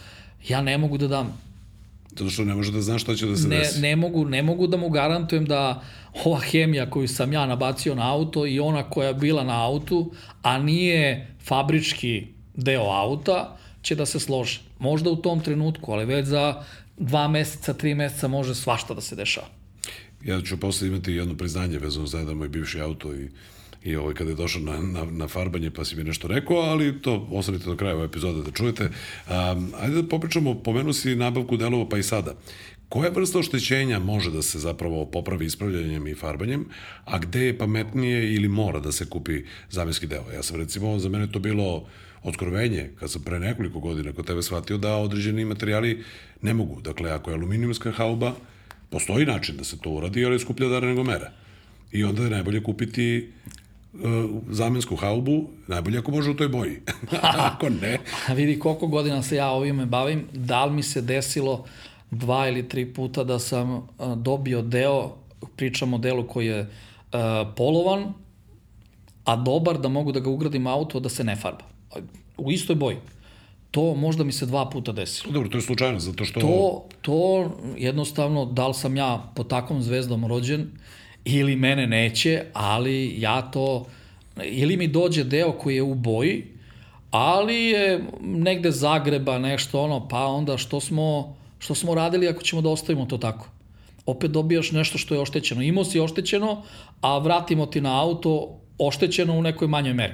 ja ne mogu da dam Zato što ne može da zna šta će da se ne, desi. Ne mogu, ne mogu da mu garantujem da ova hemija koju sam ja nabacio na auto i ona koja je bila na autu, a nije fabrički deo auta, će da se slože. Možda u tom trenutku, ali već za dva meseca, tri meseca može svašta da se dešava. Ja ću posle imati jedno priznanje vezano za jedan moj bivši auto i i ovaj, kada je došao na, na, na farbanje pa si mi nešto rekao, ali to ostanite do kraja ove epizode da čujete. Um, ajde da popričamo, pomenu si nabavku delova pa i sada. Koja vrsta oštećenja može da se zapravo popravi ispravljanjem i farbanjem, a gde je pametnije ili mora da se kupi zamenski deo? Ja sam recimo, za mene to bilo otkrovenje, kad sam pre nekoliko godina kod tebe shvatio da određeni materijali ne mogu. Dakle, ako je aluminijumska hauba, postoji način da se to uradi, ali je skuplja dara nego mera. I onda je najbolje kupiti zamensku haubu, najbolje ako može u toj boji. ako ne... A vidi koliko godina se ja ovime bavim, da li mi se desilo dva ili tri puta da sam uh, dobio deo, pričam o delu koji je uh, polovan, a dobar da mogu da ga ugradim auto da se ne farba u istoj boji. To možda mi se dva puta desilo. Dobro, to je slučajno, zato što... To, to jednostavno, da li sam ja po takvom zvezdom rođen, ili mene neće, ali ja to... Ili mi dođe deo koji je u boji, ali je negde zagreba nešto ono, pa onda što smo, što smo radili ako ćemo da ostavimo to tako? Opet dobijaš nešto što je oštećeno. Imao si oštećeno, a vratimo ti na auto oštećeno u nekoj manjoj meri.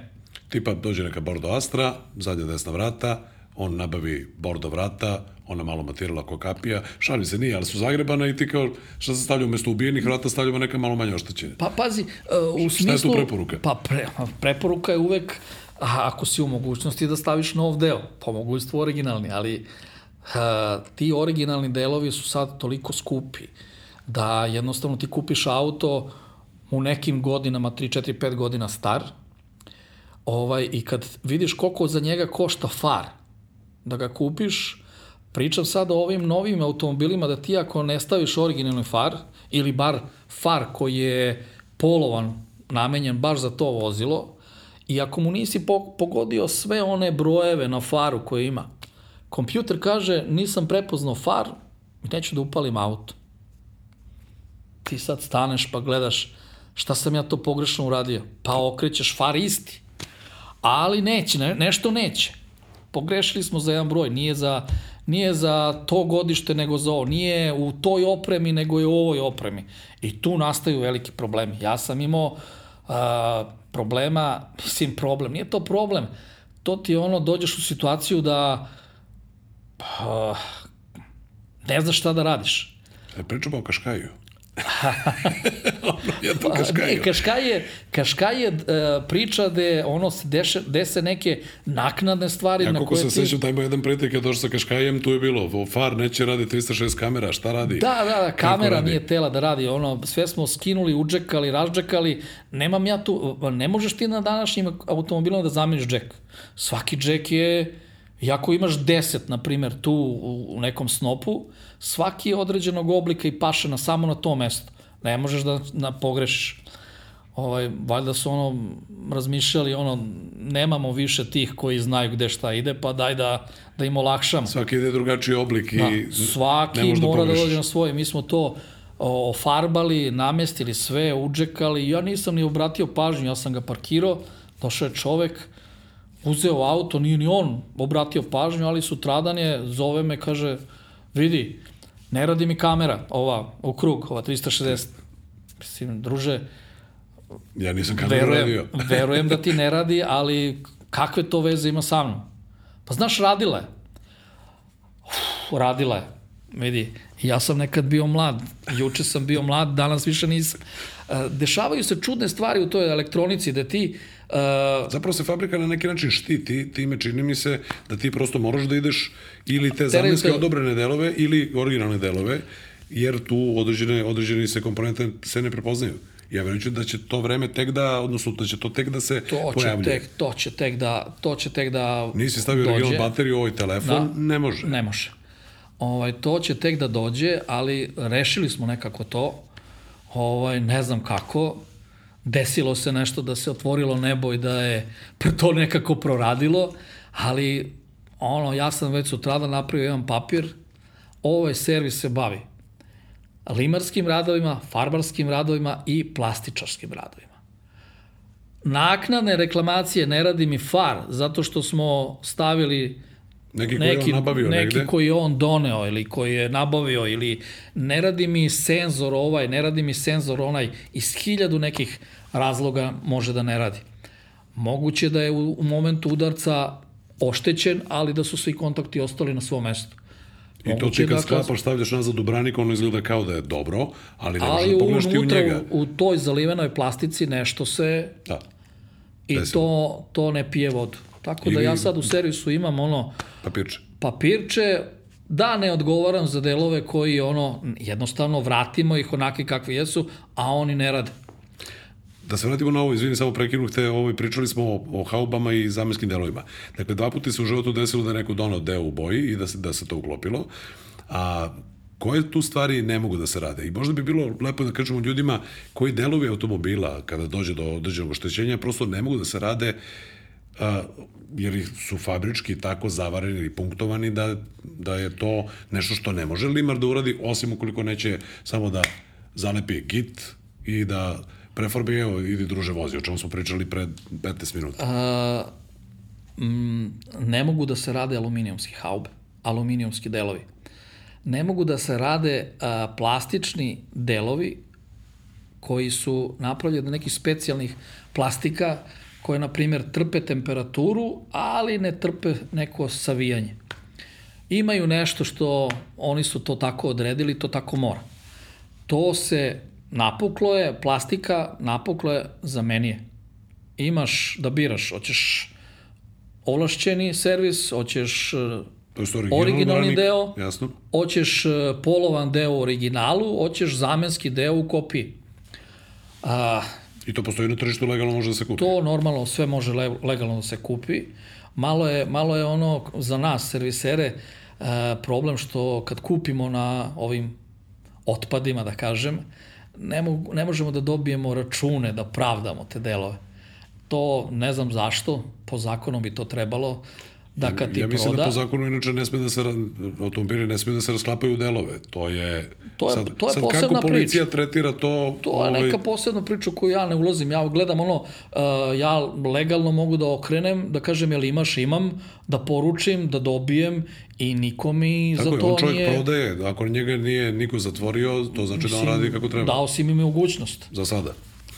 Tipa dođe neka Bordo Astra, zadnja desna vrata, on nabavi Bordo vrata, ona malo matirala ko kapija, šali se nije, ali su zagrebana i ti kao šta se stavlja umesto ubijenih vrata stavljamo neka malo manje oštećenja. Pa pazi, uh, u šta smislu... Šta je tu preporuka? Pa pre, preporuka je uvek a, ako si u mogućnosti da staviš nov deo, po mogućstvu originalni, ali uh, ti originalni delovi su sad toliko skupi da jednostavno ti kupiš auto u nekim godinama, 3, 4, 5 godina star, Ovaj, I kad vidiš koliko za njega košta far, da ga kupiš, pričam sad o ovim novim automobilima da ti ako ne staviš originalni far, ili bar far koji je polovan, namenjen baš za to vozilo, i ako mu nisi pogodio sve one brojeve na faru koje ima, kompjuter kaže nisam prepoznao far neću da upalim auto. Ti sad staneš pa gledaš šta sam ja to pogrešno uradio. Pa okrećeš far isti ali neće, ne, nešto neće. Pogrešili smo za jedan broj, nije za, nije za to godište nego za ovo, nije u toj opremi nego je u ovoj opremi. I tu nastaju veliki problemi. Ja sam imao uh, problema, mislim problem, nije to problem, to ti ono, dođeš u situaciju da uh, ne znaš šta da radiš. E, pričamo o Kaškaju. Jedno Kaškaju. Kaškaj je, Kaškaj je uh, priča gde ono se deše, dese neke naknadne stvari Ja na koje se ti... sećam, taj ima jedan prijatelj kad je došao sa Kaškajem, tu je bilo, far neće radi 306 kamera, šta radi? Da, da, da, kamera radi? nije tela da radi, ono, sve smo skinuli, udžekali, razđekali, nemam ja tu, ne možeš ti na današnjim automobilima da zameniš džek. Svaki džek je, jako imaš 10, na primer, tu u, nekom snopu, svaki je određenog oblika i paše na samo na to mesto. Ne možeš da, da pogrešiš. Ovaj, valjda su ono razmišljali, ono, nemamo više tih koji znaju gde šta ide, pa daj da, da im olakšamo. Svaki ide drugačiji oblik i Da, ne svaki možeš mora da pogrešiš. dođe na svoje. Mi smo to ofarbali, namestili sve, udžekali. Ja nisam ni obratio pažnju, ja sam ga parkirao, došao je čovek, uzeo auto, nije ni on obratio pažnju, ali sutradan je, zove me, kaže, vidi, ne radi mi kamera, ova, u krug, ova 360. Mislim, druže, Ja nisam kameru verujem, radio. verujem da ti ne radi, ali kakve to veze ima sa mnom? Pa znaš, radila je. Uf, radila je. Vidi, ja sam nekad bio mlad, juče sam bio mlad, danas više nisam. E, Dešavaju se čudne stvari u toj elektronici, da ti uh, Zapravo se fabrika na neki način štiti, time čini mi se da ti prosto moraš da ideš ili te zamenske odobrene delove ili originalne delove, jer tu određene, određeni se komponente se ne prepoznaju. Ja verujem da će to vreme tek da, odnosno da će to tek da se to će pojavljuje. tek, to će tek da, to će tek da Nisi stavio dođe. original bateriju u ovaj telefon, ne može. Ne može. Ovaj, to će tek da dođe, ali rešili smo nekako to. Ovaj, ne znam kako. Desilo se nešto da se otvorilo nebo i da je to nekako proradilo, ali ono, ja sam već sutradan napravio jedan papir, ovaj servis se bavi limarskim radovima, farbarskim radovima i plastičarskim radovima. Naknadne reklamacije ne radi mi far, zato što smo stavili Neki koji je on nabavio neki negde. koji je on doneo ili koji je nabavio ili ne radi mi senzor ovaj, ne radi mi senzor onaj, iz hiljadu nekih razloga može da ne radi. Moguće da je u, u momentu udarca oštećen, ali da su svi kontakti ostali na svom mestu. I to ti kad da sklapaš, stavljaš nazad u branik, ono izgleda kao da je dobro, ali ne možeš da pogledaš ti u njega. u, u toj zalivenoj plastici nešto se Da. i Desilo. to, to ne pije vodu. Tako da ja sad u servisu imam ono Papirče. papirče, da ne odgovaram za delove koji ono, jednostavno vratimo ih onakvi kakvi jesu, a oni ne rade. Da se vratimo na ovo, izvini, samo prekinuh te, ovo, pričali smo o, o haubama i zamenskim delovima. Dakle, dva puta se u životu desilo da neko donao deo u boji i da se, da se to uklopilo. A koje tu stvari ne mogu da se rade? I možda bi bilo lepo da kažemo ljudima koji delovi automobila, kada dođe do određenog oštećenja, prosto ne mogu da se rade a, jer su fabrički tako zavareni ili punktovani da, da je to nešto što ne može limar da uradi, osim ukoliko neće samo da zalepi git i da prefarbi, evo, idi druže vozi, o čemu smo pričali pre 15 minuta. A, mm, ne mogu da se rade aluminijumski haube, aluminijumski delovi. Ne mogu da se rade a, plastični delovi koji su napravljeni od nekih specijalnih plastika koje, na primjer, trpe temperaturu, ali ne trpe neko savijanje. Imaju nešto što oni su to tako odredili, to tako mora. To se napuklo je, plastika napuklo je, zamenije. Imaš da biraš, hoćeš ovlašćeni servis, hoćeš e, je originalni, originalni deo, Jasno. hoćeš e, polovan deo u originalu, hoćeš zamenski deo u kopiji. A, I to postoji na tržištu, legalno može da se kupi. to normalno sve može le- legalno da se kupi. Malo je, malo je ono za nas, servisere, e, problem što kad kupimo na ovim otpadima, da kažem, ne, mogu, ne možemo da dobijemo račune da pravdamo te delove. To ne znam zašto, po zakonu bi to trebalo, da kad ti ja mislim proda... da po zakonu inače ne sme da se automobili ne sme da se rasklapaju delove. To je To je- sad, to je sad posebna kako policija priča. tretira to, To je neka posebna priča koju ja ne ulazim. Ja gledam ono, uh, ja legalno mogu da okrenem, da kažem jel imaš, imam, da poručim, da dobijem i niko mi Tako za je, to on čovjek nije... prodaje, ako njega nije niko zatvorio, to znači da on radi kako treba. Dao si mi mogućnost. Za sada.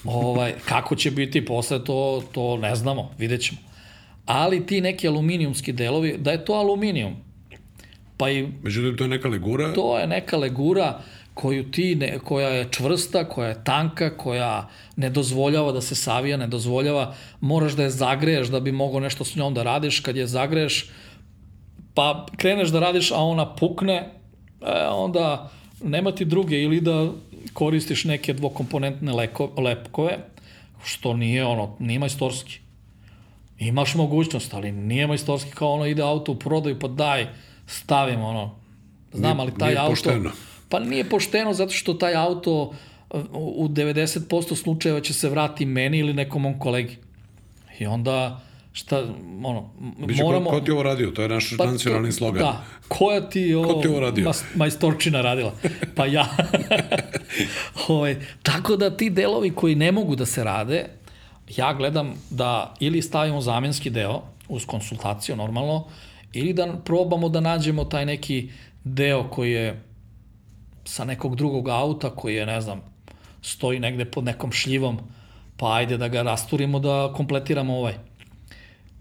ovaj, kako će biti posle, to, to ne znamo, vidjet ćemo. Ali ti neki aluminijumski delovi, da je to aluminijum, Pa i Međutim, to je neka legura. to je neka legura koju ti, ne, koja je čvrsta, koja je tanka, koja ne dozvoljava da se savija, ne dozvoljava, moraš da je zagreješ da bi mogao nešto s njom da radiš, kad je zagreješ, pa kreneš da radiš, a ona pukne, e, onda nema ti druge ili da koristiš neke dvokomponentne leko, lepkove, što nije ono, nije majstorski. Imaš mogućnost, ali nije majstorski kao ono ide auto u prodaju, pa daj, stavim ono. Znam, ali taj nije auto... pošteno. Pa nije pošteno zato što taj auto u 90% slučajeva će se vrati meni ili nekom mom kolegi. I onda šta, ono, Biće moramo... ko, ko ti ovo radio? To je naš Pa nacionalni slogan. Da. Koja ti ovo, Ko ti ovo radio? mas- majstorčina radila? Pa ja. ovaj, tako da ti delovi koji ne mogu da se rade, ja gledam da ili stavimo zamenski deo uz konsultaciju normalno, ili da probamo da nađemo taj neki deo koji je sa nekog drugog auta koji je, ne znam, stoji negde pod nekom šljivom, pa ajde da ga rasturimo da kompletiramo ovaj.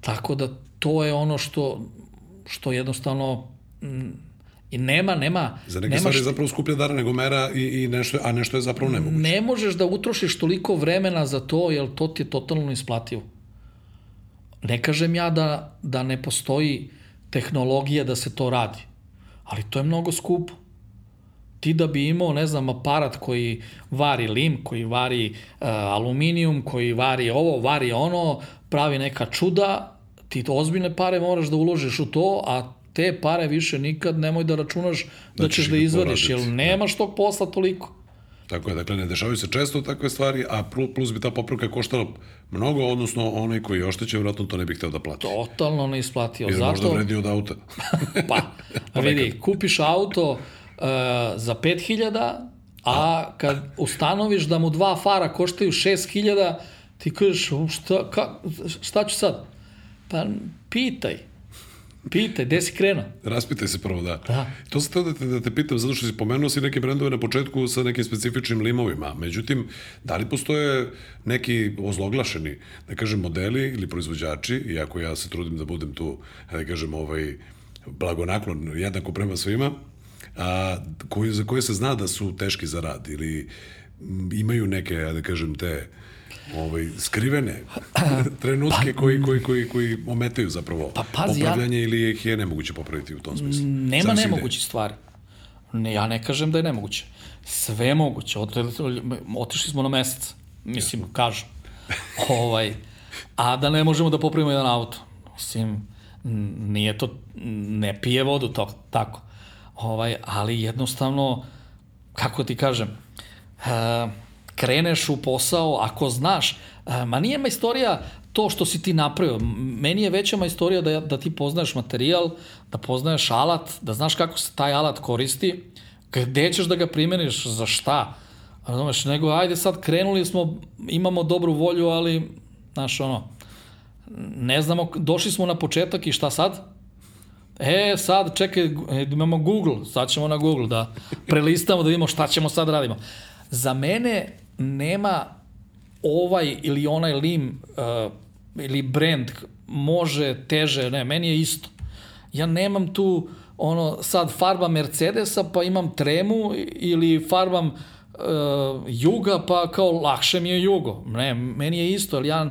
Tako da to je ono što, što jednostavno mm, i nema, nema, Za neke nema stvari je zapravo skuplja dara nego mera i, i nešto, a nešto je zapravo nemoguće. ne možeš da utrošiš toliko vremena za to, jer to ti je totalno isplativo. Ne kažem ja da, da ne postoji tehnologija da se to radi, ali to je mnogo skupo. Ti da bi imao, ne znam, aparat koji vari lim, koji vari uh, aluminijum, koji vari ovo, vari ono, pravi neka čuda, ti to ozbiljne pare moraš da uložiš u to, a te pare više nikad nemoj da računaš da, Da ćeš ćeš da izvadiš, jer nemaš tog posla toliko. Tako je, dakle, ne dešavaju se često takve stvari, a plu- plus bi ta popravka koštala mnogo, odnosno onaj koji je oštećen, vratno to ne bi hteo da plati. Totalno neisplativo. Jer možda Zato, vredi od auta. pa, vidi, kupiš auto uh, za 5000, a kad ustanoviš da mu dva fara koštaju 6000, ti kažeš, "U, šta, ka, šta ću sad? Pa pitaj. Pitaj, gde si krenuo? Raspitaj se prvo, da. Da. To sam da te, da te pitam, zato što si pomenuo si neke brendove na početku sa nekim specifičnim limovima. Međutim, da li postoje neki ozloglašeni, da kažem, modeli ili proizvođači, iako ja se trudim da budem tu, da kažem, ovaj, blagonaklon jednako prema svima, a, koji, za koje se zna da su teški za rad ili imaju neke, da kažem, te ovaj, skrivene trenutke koji, koji, koji, koji ometaju zapravo Pa pazi, ja- popravljanje ili ih je nemoguće popraviti u tom smislu. Nema nemogućih stvari. Ne, ja ne kažem da je nemoguće. Sve je moguće. Otre- Otišli smo na mesec. Mislim, kažu. ovaj, a da ne možemo da popravimo jedan auto. Mislim, nije to, ne pije vodu to, tako. Ovaj, ali jednostavno, kako ti kažem, e, kreneš u posao, ako znaš, e, ma nije majstorija to što si ti napravio. Meni je veća majstorija da, da ti poznaješ materijal, da poznaješ alat, da znaš kako se taj alat koristi, gde ćeš da ga primeniš, za šta. Razumeš, nego ajde sad krenuli smo, imamo dobru volju, ali, znaš, ono, ne znamo, došli smo na početak i šta sad? E, sad, čekaj, e, imamo Google, sad ćemo na Google da prelistamo, da vidimo šta ćemo sad radimo. Za mene nema ovaj ili onaj lim uh, ili brand može teže, ne, meni je isto. Ja nemam tu ono sad farba Mercedesa pa imam tremu ili farbam uh, Juga pa kao lakše mi je Jugo. Ne, meni je isto, ali ja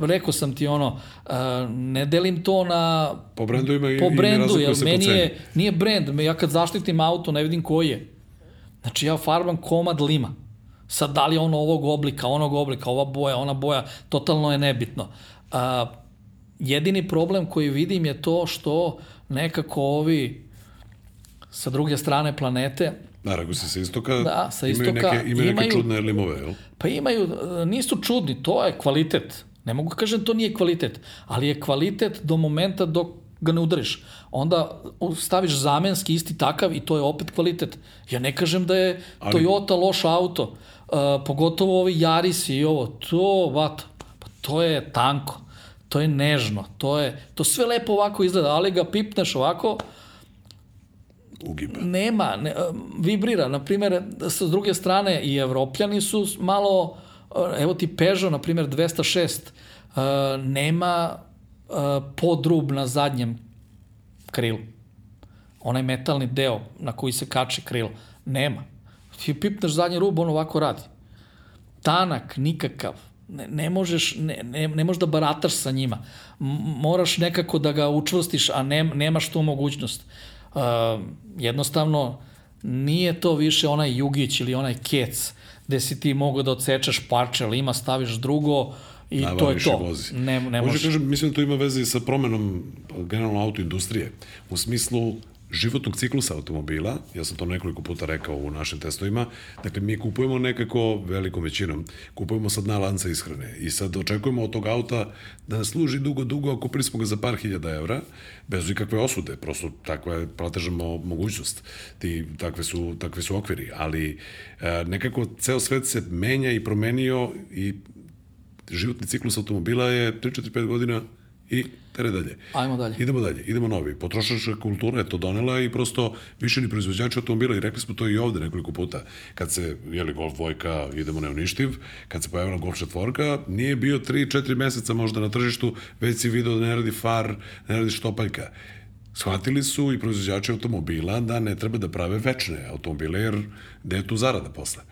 rekao sam ti ono, uh, ne delim to na Po brendu ima i, po i brendu, razlikuje jer po meni ceni. je, nije brend, ja kad zaštitim auto ne vidim koji je. Znači ja farbam komad lima. Sad da li je on ovog oblika, onog oblika, ova boja, ona boja, totalno je nebitno. A, jedini problem koji vidim je to što nekako ovi sa druge strane planete rekao si sa istoka, Da, sa imaju istoka neke, imaju neke imaju- čudne limove, jel? Pa imaju, nisu čudni, to je kvalitet. Ne mogu da kažem to nije kvalitet, ali je kvalitet do momenta dok ga ne udariš. Onda staviš zamenski isti takav i to je opet kvalitet. Ja ne kažem da je Ali- Toyota loš auto, uh, pogotovo ovi Yaris i ovo, to, vato, pa to je tanko, to je nežno, to je, to sve lepo ovako izgleda, ali ga pipneš ovako, Ugiba. nema, ne, vibrira. Na primjer, sa druge strane, i evropljani su malo, evo ti Peugeot, na primjer, 206, uh, nema uh, podrub na zadnjem krilu. onaj metalni deo na koji se kači krilo. Nema. Ti pipneš zadnji rub, on ovako radi. Tanak, nikakav. Ne, ne možeš, ne, ne, ne možeš da barataš sa njima. M moraš nekako da ga učvrstiš, a ne, nemaš tu mogućnost. Uh, jednostavno, nije to više onaj jugić ili onaj kec gde si ti mogo da odsečeš parče, ali ima, staviš drugo, I Navariš to je to. Vozi. Ne, ne može. Kažem, mislim da to ima veze i sa promenom generalno autoindustrije. U smislu životnog ciklusa automobila, ja sam to nekoliko puta rekao u našim testovima, dakle mi kupujemo nekako velikom većinom, kupujemo sad na lanca ishrane i sad očekujemo od tog auta da nas služi dugo, dugo, a kupili smo ga za par hiljada evra, bez ikakve osude, prosto takva je, platežamo mogućnost, ti, takve, su, takve su okviri, ali e, nekako ceo svet se menja i promenio i životni ciklus automobila je 3-4-5 godina i tere dalje. Ajmo dalje. Idemo dalje, idemo novi. Potrošačka kultura je to donela i prosto više ni proizvođači automobila i rekli smo to i ovde nekoliko puta. Kad se, jeli, Golf dvojka, idemo neuništiv, kad se pojavila Golf četvorka, nije bio 3-4 meseca možda na tržištu, već si video da ne radi far, ne radi štopaljka. Shvatili su i proizvođači automobila da ne treba da prave večne automobile, jer gde je tu zarada posle?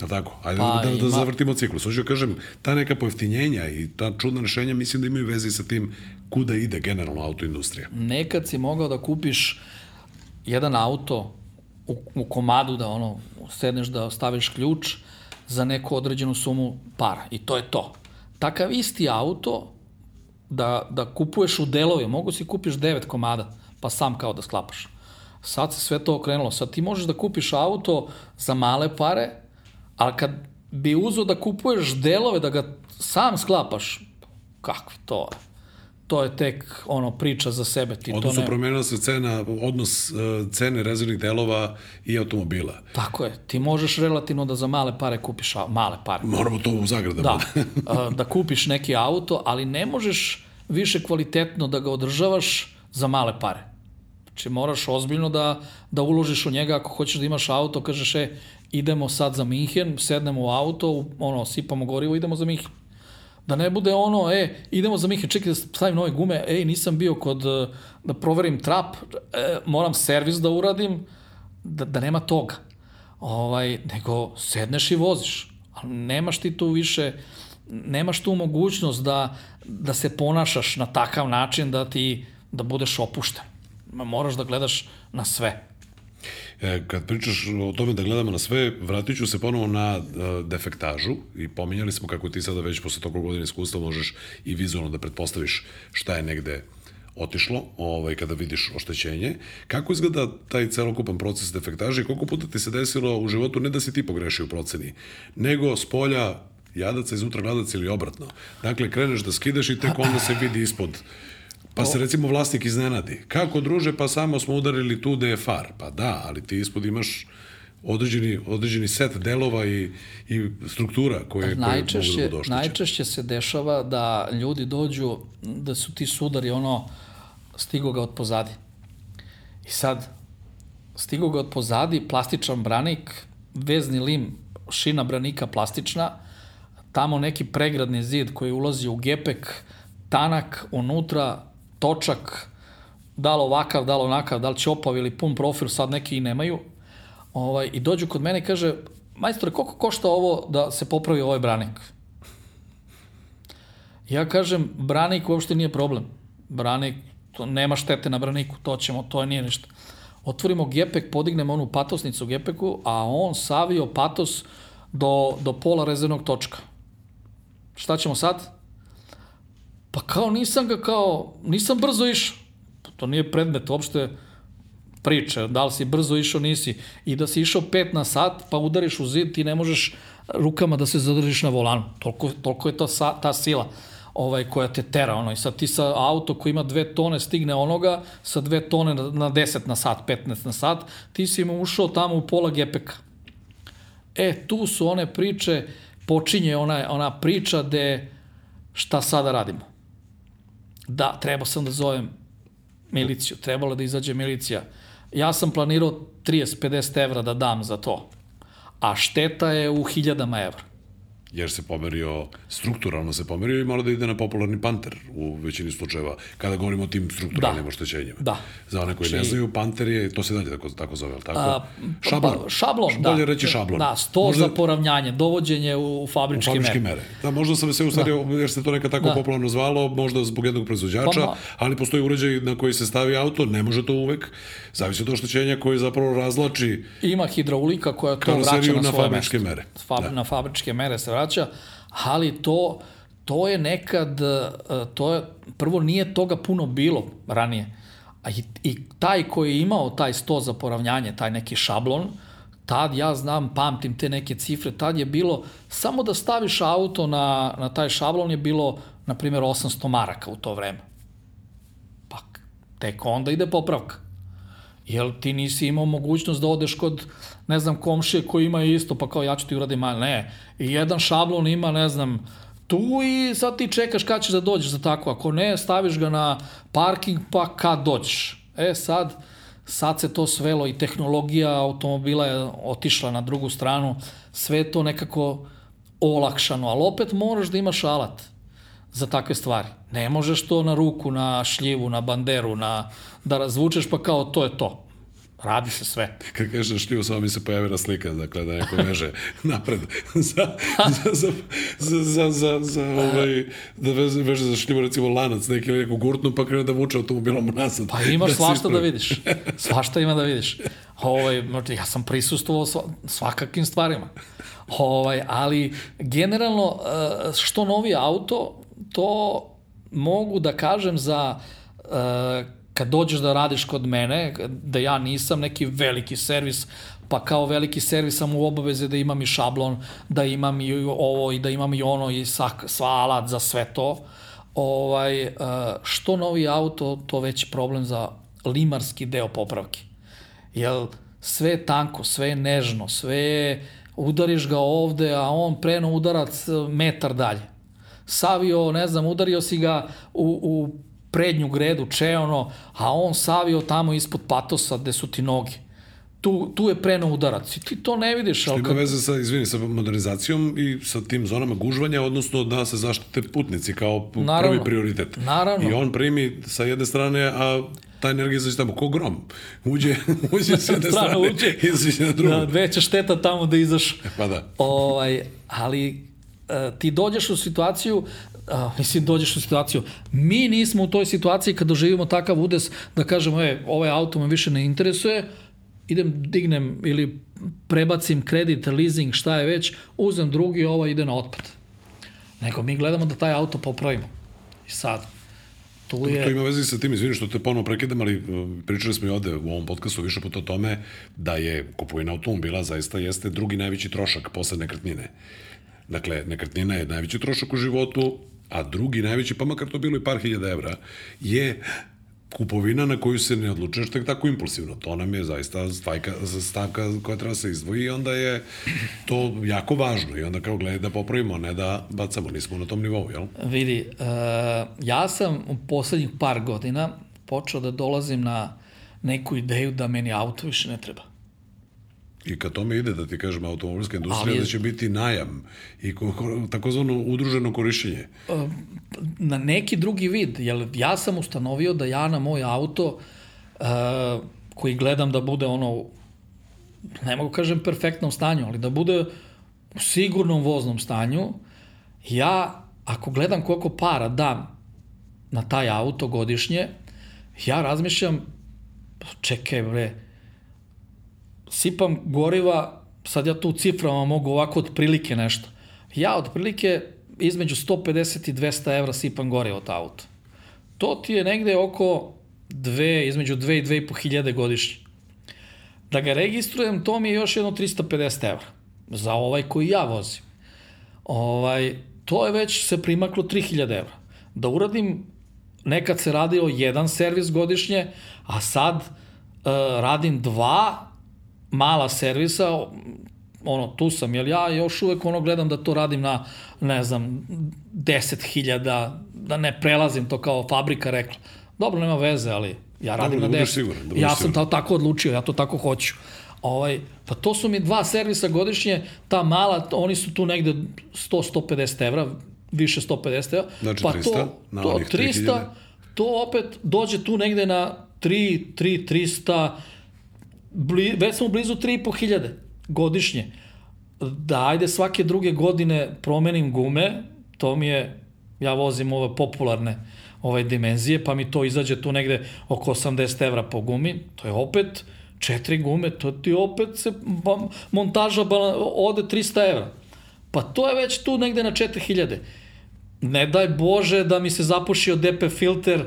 Ja tako? Ajde pa, da, da, da zavrtimo ciklus. Hoću da kažem, ta neka pojeftinjenja i ta čudna rešenja mislim da imaju veze sa tim kuda ide generalno autoindustrija. Nekad si mogao da kupiš jedan auto u, u komadu da ono sedneš da staviš ključ za neku određenu sumu para i to je to. Takav isti auto da, da kupuješ u delove, mogu si kupiš devet komada, pa sam kao da sklapaš. Sad se sve to okrenulo. Sad ti možeš da kupiš auto za male pare, ali kad bi uzo da kupuješ delove, da ga sam sklapaš, kakvi to je? to je tek ono priča za sebe. Ti Odnosno to ne... promenila se cena, odnos uh, cene rezervnih delova i automobila. Tako je. Ti možeš relativno da za male pare kupiš, male pare. Moramo to u zagradama. Da, uh, da kupiš neki auto, ali ne možeš više kvalitetno da ga održavaš za male pare. Znači moraš ozbiljno da, da uložiš u njega ako hoćeš da imaš auto, kažeš e, idemo sad za Minhen, sednemo u auto, ono, sipamo gorivo, idemo za Minhen. Da ne bude ono, e, idemo za Minhen, čekaj da stavim nove gume, ej, nisam bio kod, da proverim trap, e, moram servis da uradim, da, da nema toga. Ovaj, nego sedneš i voziš. Ali nemaš ti tu više, nemaš tu mogućnost da, da se ponašaš na takav način da ti, da budeš opušten. Moraš da gledaš na sve. E, kad pričaš o tome da gledamo na sve, vratit ću se ponovo na uh, defektažu i pominjali smo kako ti sada već posle toliko godina iskustva možeš i vizualno da pretpostaviš šta je negde otišlo, ovaj, kada vidiš oštećenje. Kako izgleda taj celokupan proces defektaže i koliko puta ti se desilo u životu, ne da si ti pogrešio u proceni, nego s polja jadaca, iznutra gladac ili obratno. Dakle, kreneš da skidaš i tek onda se vidi ispod Pa se recimo vlasnik iznenadi. Kako druže, pa samo smo udarili tu da je far. Pa da, ali ti ispod imaš određeni, određeni set delova i, i struktura koje, najčešće, koje mogu da budu Najčešće se dešava da ljudi dođu, da su ti sudari ono, stigo ga od pozadi. I sad, stigo ga od pozadi, plastičan branik, vezni lim, šina branika plastična, tamo neki pregradni zid koji ulazi u gepek, tanak, unutra točak, da li ovakav, da li onakav, da li ćopav ili pun profil, sad neki i nemaju. Ovaj, I dođu kod mene i kaže, majstore, koliko košta ovo da se popravi ovaj branik? Ja kažem, branik uopšte nije problem. Branik, to nema štete na braniku, to ćemo, to nije ništa. Otvorimo gepek, podignemo onu patosnicu gepeku, a on savio patos do, do pola rezervnog točka. Šta ćemo sad? Pa kao nisam ga kao, nisam brzo išao. Pa to nije predmet uopšte priče, da li si brzo išao, nisi. I da si išao 5 na sat, pa udariš u zid, ti ne možeš rukama da se zadržiš na volanu. Toliko, toliko je to sa, ta sila ovaj, koja te tera. Ono. I sad ti sa auto koji ima dve tone stigne onoga, sa dve tone na, na 10 na sat, 15 na sat, ti si im ušao tamo u pola gepeka. E, tu su one priče, počinje ona, ona priča gde šta sada radimo da, trebao sam da zovem miliciju, trebalo da izađe milicija. Ja sam planirao 30-50 evra da dam za to, a šteta je u hiljadama evra. Jer se pomerio, strukturalno se pomerio i mora da ide na popularni panter u većini slučajeva, kada govorimo o tim strukturalnim Da. oštećenjima. Da. Za one koji ne Znači- znaju, panter je, to se dalje tako, tako zove, ali tako? A, šablon. Pa, šablon, da. Bolje reći šablon. Da, sto Možda- za poravnjanje, dovođenje u, u fabričke, fabričke mere. mere. Da, možda sam se u stvari, jer se to nekad tako Da. popularno zvalo, možda zbog jednog proizvođača, Pa, ali postoji uređaj na koji se stavi auto, ne može to uvek, zavisi od oštećenja koji zapravo razlači Ima hidraulika koja to vraća na, na svoje fabričke mesto. mere. Fab, Da. Na fabričke mere se vraća, ali to, to je nekad, e, to je, prvo nije toga puno bilo ranije. A i, I taj koji je imao taj sto za poravnjanje, taj neki šablon, tad ja znam, pamtim te neke cifre, tad je bilo, samo da staviš auto na, na taj šablon je bilo, na primjer, 800 maraka u to vreme. Pa tek onda ide popravka. Jel ti nisi imao mogućnost da odeš kod, ne znam, komšije koji ima isto, pa kao ja ću ti uradim, a ne. I jedan šablon ima, ne znam, tu i sad ti čekaš kad ćeš da dođeš za tako. Ako ne, staviš ga na parking, pa kad dođeš. E sad, sad se to svelo i tehnologija automobila je otišla na drugu stranu, sve to nekako olakšano, ali opet moraš da imaš alat za takve stvari. Ne možeš to na ruku, na šljivu, na banderu, na, da razvučeš pa kao to je to. Radi se sve. Kad kažeš šljivu, samo mi se pojavila slika, dakle, da neko veže napred za, za, za, za, za, za, za ovaj, da veže, veže za šljivu, recimo, lanac neki neku gurtnu, pa krene da vuče automobilom nazad. Pa imaš se svašta da vidiš. Svašta ima da vidiš. Ovaj, ja sam prisustvovao sva, svakakim stvarima. Ovaj, ali generalno, eh, što novi auto, to mogu da kažem za eh, kad dođeš da radiš kod mene, da ja nisam neki veliki servis, pa kao veliki servis sam u obaveze da imam i šablon, da imam i ovo i da imam i ono i sva, sva alat za sve to. Ovaj, eh, što novi auto, to veći problem za limarski deo popravke. Jel sve je tanko, sve je nežno, sve je, udariš ga ovde, a on preno udarac e, metar dalje. Savio, ne znam, udario si ga u, u prednju gredu, čeono, a on savio tamo ispod patosa gde su ti noge. Tu, tu je preno udarac i ti to ne vidiš. Što ima kad, veze sa, izvini, sa modernizacijom i sa tim zonama gužvanja, odnosno da se zaštite putnici kao Naravno. prvi prioritet. Naravno. I on primi sa jedne strane, a ta energija izađe tamo ko grom. Uđe, uđe s jedne strane, uđe. izađe na drugu. da, veća šteta tamo da izaš. Pa da. Ovaj, ali e, ti dođeš u situaciju, a, mislim dođeš u situaciju, mi nismo u toj situaciji kad doživimo takav udes da kažemo, e, ovaj auto me više ne interesuje, idem, dignem ili prebacim kredit, leasing, šta je već, uzem drugi, ovo ide na otpad. Nego mi gledamo da taj auto popravimo. I sad, tu To je... ima veze sa tim, izvini što te ponovo prekidam, ali uh, pričali smo i ovde u ovom podcastu više puta o tome da je kupovina automobila zaista jeste drugi najveći trošak posle nekretnine. Dakle, nekretnina je najveći trošak u životu, a drugi najveći, pa makar to bilo i par hiljada evra, je kupovina na koju se ne odlučuješ tek tako impulsivno. To nam je zaista stavka, stavka koja treba se izdvoji i onda je to jako važno i onda kao gledaj da popravimo, ne da bacamo, nismo na tom nivou, jel? Vidi, uh, ja sam u poslednjih par godina počeo da dolazim na neku ideju da meni auto više ne treba. I kad tome ide, da ti kažem, automobilska industrija, Ali- da će biti najam i ko, ko, takozvano udruženo korišćenje. Na neki drugi vid, jer ja sam ustanovio da ja na moj auto uh, koji gledam da bude ono, ne mogu kažem perfektnom stanju, ali da bude u sigurnom voznom stanju, ja ako gledam koliko para dam na taj auto godišnje, ja razmišljam, čekaj bre, sipam goriva, sad ja tu ciframa mogu ovako otprilike nešto. Ja otprilike između 150 i 200 evra sipam goriva od auta. To ti je negde oko dve, između 2 i 2,5 hiljade godišnje. Da ga registrujem, to mi je još jedno 350 evra. Za ovaj koji ja vozim. Ovaj, to je već se primaklo 3000 evra. Da uradim, nekad se radio jedan servis godišnje, a sad uh, radim dva mala servisa, ono, tu sam, jer ja još uvek ono gledam da to radim na, ne znam, 10.000, da ne prelazim to kao fabrika rekla. Dobro, nema veze, ali ja radim da na 10. siguran, da ja sam to tako odlučio, ja to tako hoću. Ovaj, pa to su mi dva servisa godišnje, ta mala, oni su tu negde 100-150 evra, više 150 evra. Znači pa 300 to, na to, onih 300, 3000. to opet dođe tu negde na 3, 3, 300, bli, već smo blizu 3.500 godišnje. Da, ajde svake druge godine promenim gume, to mi je, ja vozim ove popularne ove dimenzije, pa mi to izađe tu negde oko 80 evra po gumi, to je opet četiri gume, to ti opet se ba, montaža bala, ode 300 evra. Pa to je već tu negde na 4000. Ne daj Bože da mi se zapušio DP filter,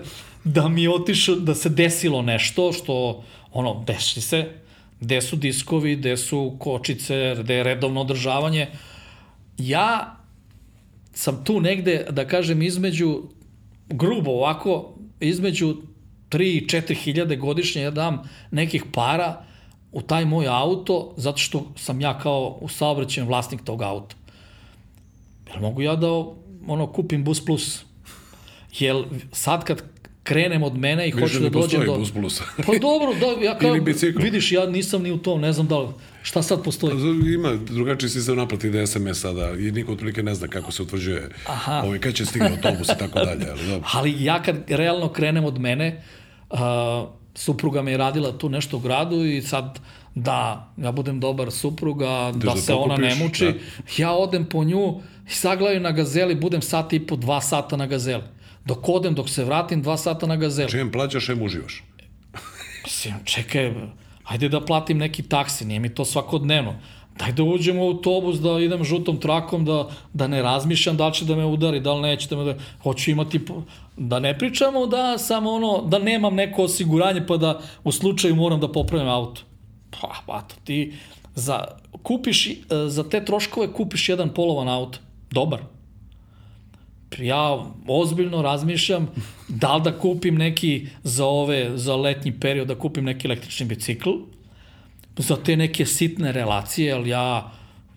da mi je otišao, da se desilo nešto, što, ono, desi se, gde su diskovi, gde su kočice, gde je redovno održavanje. Ja sam tu negde, da kažem, između, grubo ovako, između 3 i 4 hiljade godišnje ja dam nekih para u taj moj auto, zato što sam ja kao u saobraćajem vlasnik tog auta. Jel mogu ja da ono, kupim Bus Plus? Jel sad kad krenem od mene i Više hoću da ne dođem do... Bus Plus. Pa dobro, da, ja kao, vidiš, ja nisam ni u tom, ne znam da li, šta sad postoji. Ima drugačiji sistem naplati da SMS sada i niko otprilike ne zna kako se utvrđuje Aha. ovaj, kad će stigne autobus i tako dalje. Ali, dobro. Ali ja kad realno krenem od mene, uh, supruga mi je radila tu nešto u gradu i sad da ja budem dobar supruga, da, da se ona ne pokupiš, muči, da. ja odem po nju i saglavim na gazeli, budem sat i po, dva sata na gazeli. Dok odem, dok se vratim, dva sata na gazeli. Čim plaćaš, em uživaš. Mislim, čekaj, ajde da platim neki taksi, nije mi to svakodnevno. Daj da uđem u autobus, da idem žutom trakom, da, da ne razmišljam da li će da me udari, da li neće da me da... Hoću imati... Da ne pričamo da samo ono, da nemam neko osiguranje pa da u slučaju moram da popravim auto. Pa, bato, ti za, kupiš, e, za te troškove kupiš jedan polovan auto. Dobar ja ozbiljno razmišljam da li da kupim neki za ove, za letnji period, da kupim neki električni bicikl, za te neke sitne relacije, ali ja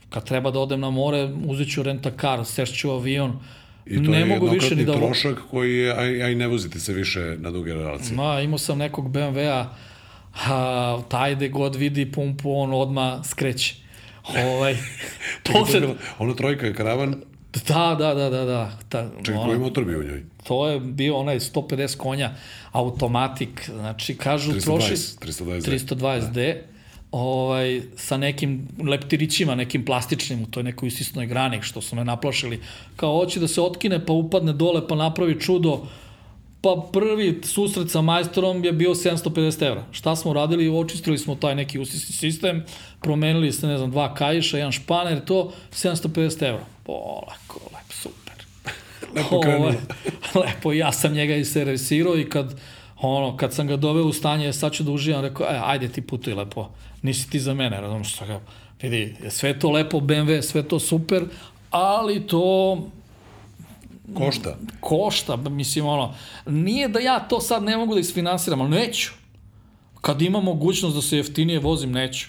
kad treba da odem na more, uzet ću renta-kar, sešću avion, I to ne je mogu više ni da... trošak koji je, aj, aj ne vozite se više na duge relacije. Ma, imao sam nekog BMW-a, a, taj gde god vidi pumpu, on odma skreće. Ovaj, to bila, ona trojka je karavan, da, da, da, da, da. Ta, čekaj, ona- koji motor bio u njoj? To je bio onaj 150 konja automatik, znači kažu 320, troši 320D. 320D, ovaj, sa nekim leptirićima, nekim plastičnim u toj nekoj isisnoj grani, što su me naplašili. Kao hoće da se otkine, pa upadne dole, pa napravi čudo. Pa prvi susret sa majstorom je bio 750 evra. Šta smo radili? Očistili smo taj neki usisni sistem, promenili se, ne znam, dva kajiša, jedan španer, to 750 evra. Polako, lep, super. Lepo krenulo. Lepo, ja sam njega i servisirao i kad, ono, kad sam ga doveo u stanje, sad ću da uživam, rekao, e, ajde ti putuj lepo, nisi ti za mene, razumiješ što ga, vidi, sve to lepo, BMW, sve to super, ali to Košta. košta, mislim, ono, nije da ja to sad ne mogu da isfinansiram, ali neću. Kad ima mogućnost da se jeftinije vozim, neću.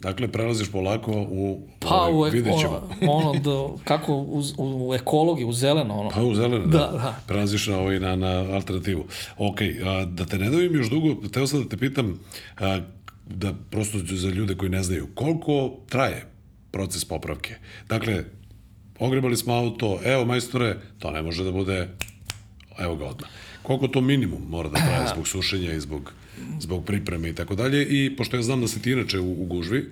Dakle, prelaziš polako u... Pa, u, vidjet ćemo. ono, ono da, kako u, u ekologiji, u zeleno, ono. Pa u zeleno, da. Da, da. Prelaziš na, ovaj, na, na alternativu. Ok, a, da te ne davim još dugo, teo sam da te pitam, a, da prosto za ljude koji ne znaju, koliko traje proces popravke? Dakle, ogrebali smo auto, evo majstore, to ne može da bude, evo ga odmah. Koliko to minimum mora da traje zbog sušenja i zbog, zbog pripreme i tako dalje i pošto ja znam da si ti inače u, u gužvi,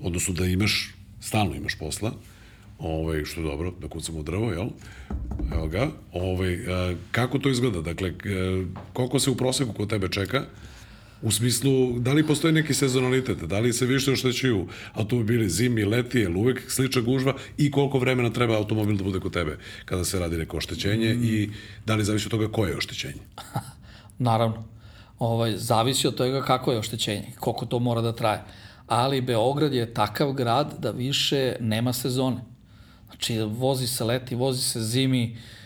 odnosno da imaš, stalno imaš posla, ovaj, što je dobro, da kucamo u drvo, jel? Evo ga. Ovaj, kako to izgleda? Dakle, e, koliko se u proseku kod tebe čeka? U smislu, da li postoji neki sezonalitet? Da li se više oštećuju automobili zimi, leti, je uvek slična gužva i koliko vremena treba automobil da bude kod tebe kada se radi neko oštećenje mm. i da li zavisi od toga koje je oštećenje? Naravno. Ovaj, zavisi od toga kako je oštećenje, koliko to mora da traje. Ali Beograd je takav grad da više nema sezone. Znači, vozi se leti, vozi se zimi, e,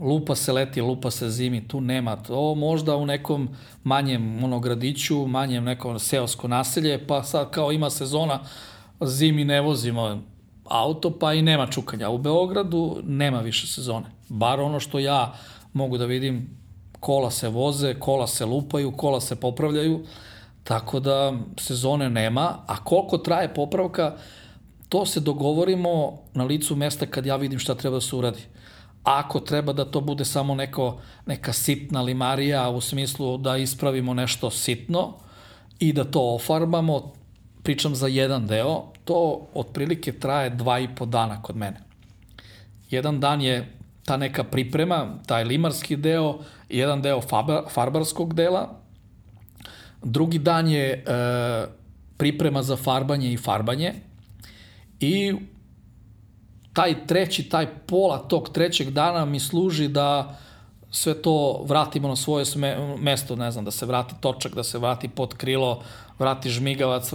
lupa se leti, lupa se zimi, tu nema. To možda u nekom manjem ono, gradiću, manjem nekom seosko naselje, pa sad kao ima sezona, zimi ne vozimo auto, pa i nema čukanja. U Beogradu nema više sezone. Bar ono što ja mogu da vidim, kola se voze, kola se lupaju, kola se popravljaju, Tako da sezone nema, a koliko traje popravka, to se dogovorimo na licu mesta kad ja vidim šta treba da se uradi. Ako treba da to bude samo neko, neka sitna limarija u smislu da ispravimo nešto sitno i da to ofarbamo, pričam za jedan deo, to otprilike traje dva i po dana kod mene. Jedan dan je ta neka priprema, taj limarski deo, jedan deo farbarskog dela, drugi dan je e, priprema za farbanje i farbanje i taj treći, taj pola tog trećeg dana mi služi da sve to vratimo na svoje sme, mesto, ne znam, da se vrati točak, da se vrati pod krilo, vrati žmigavac,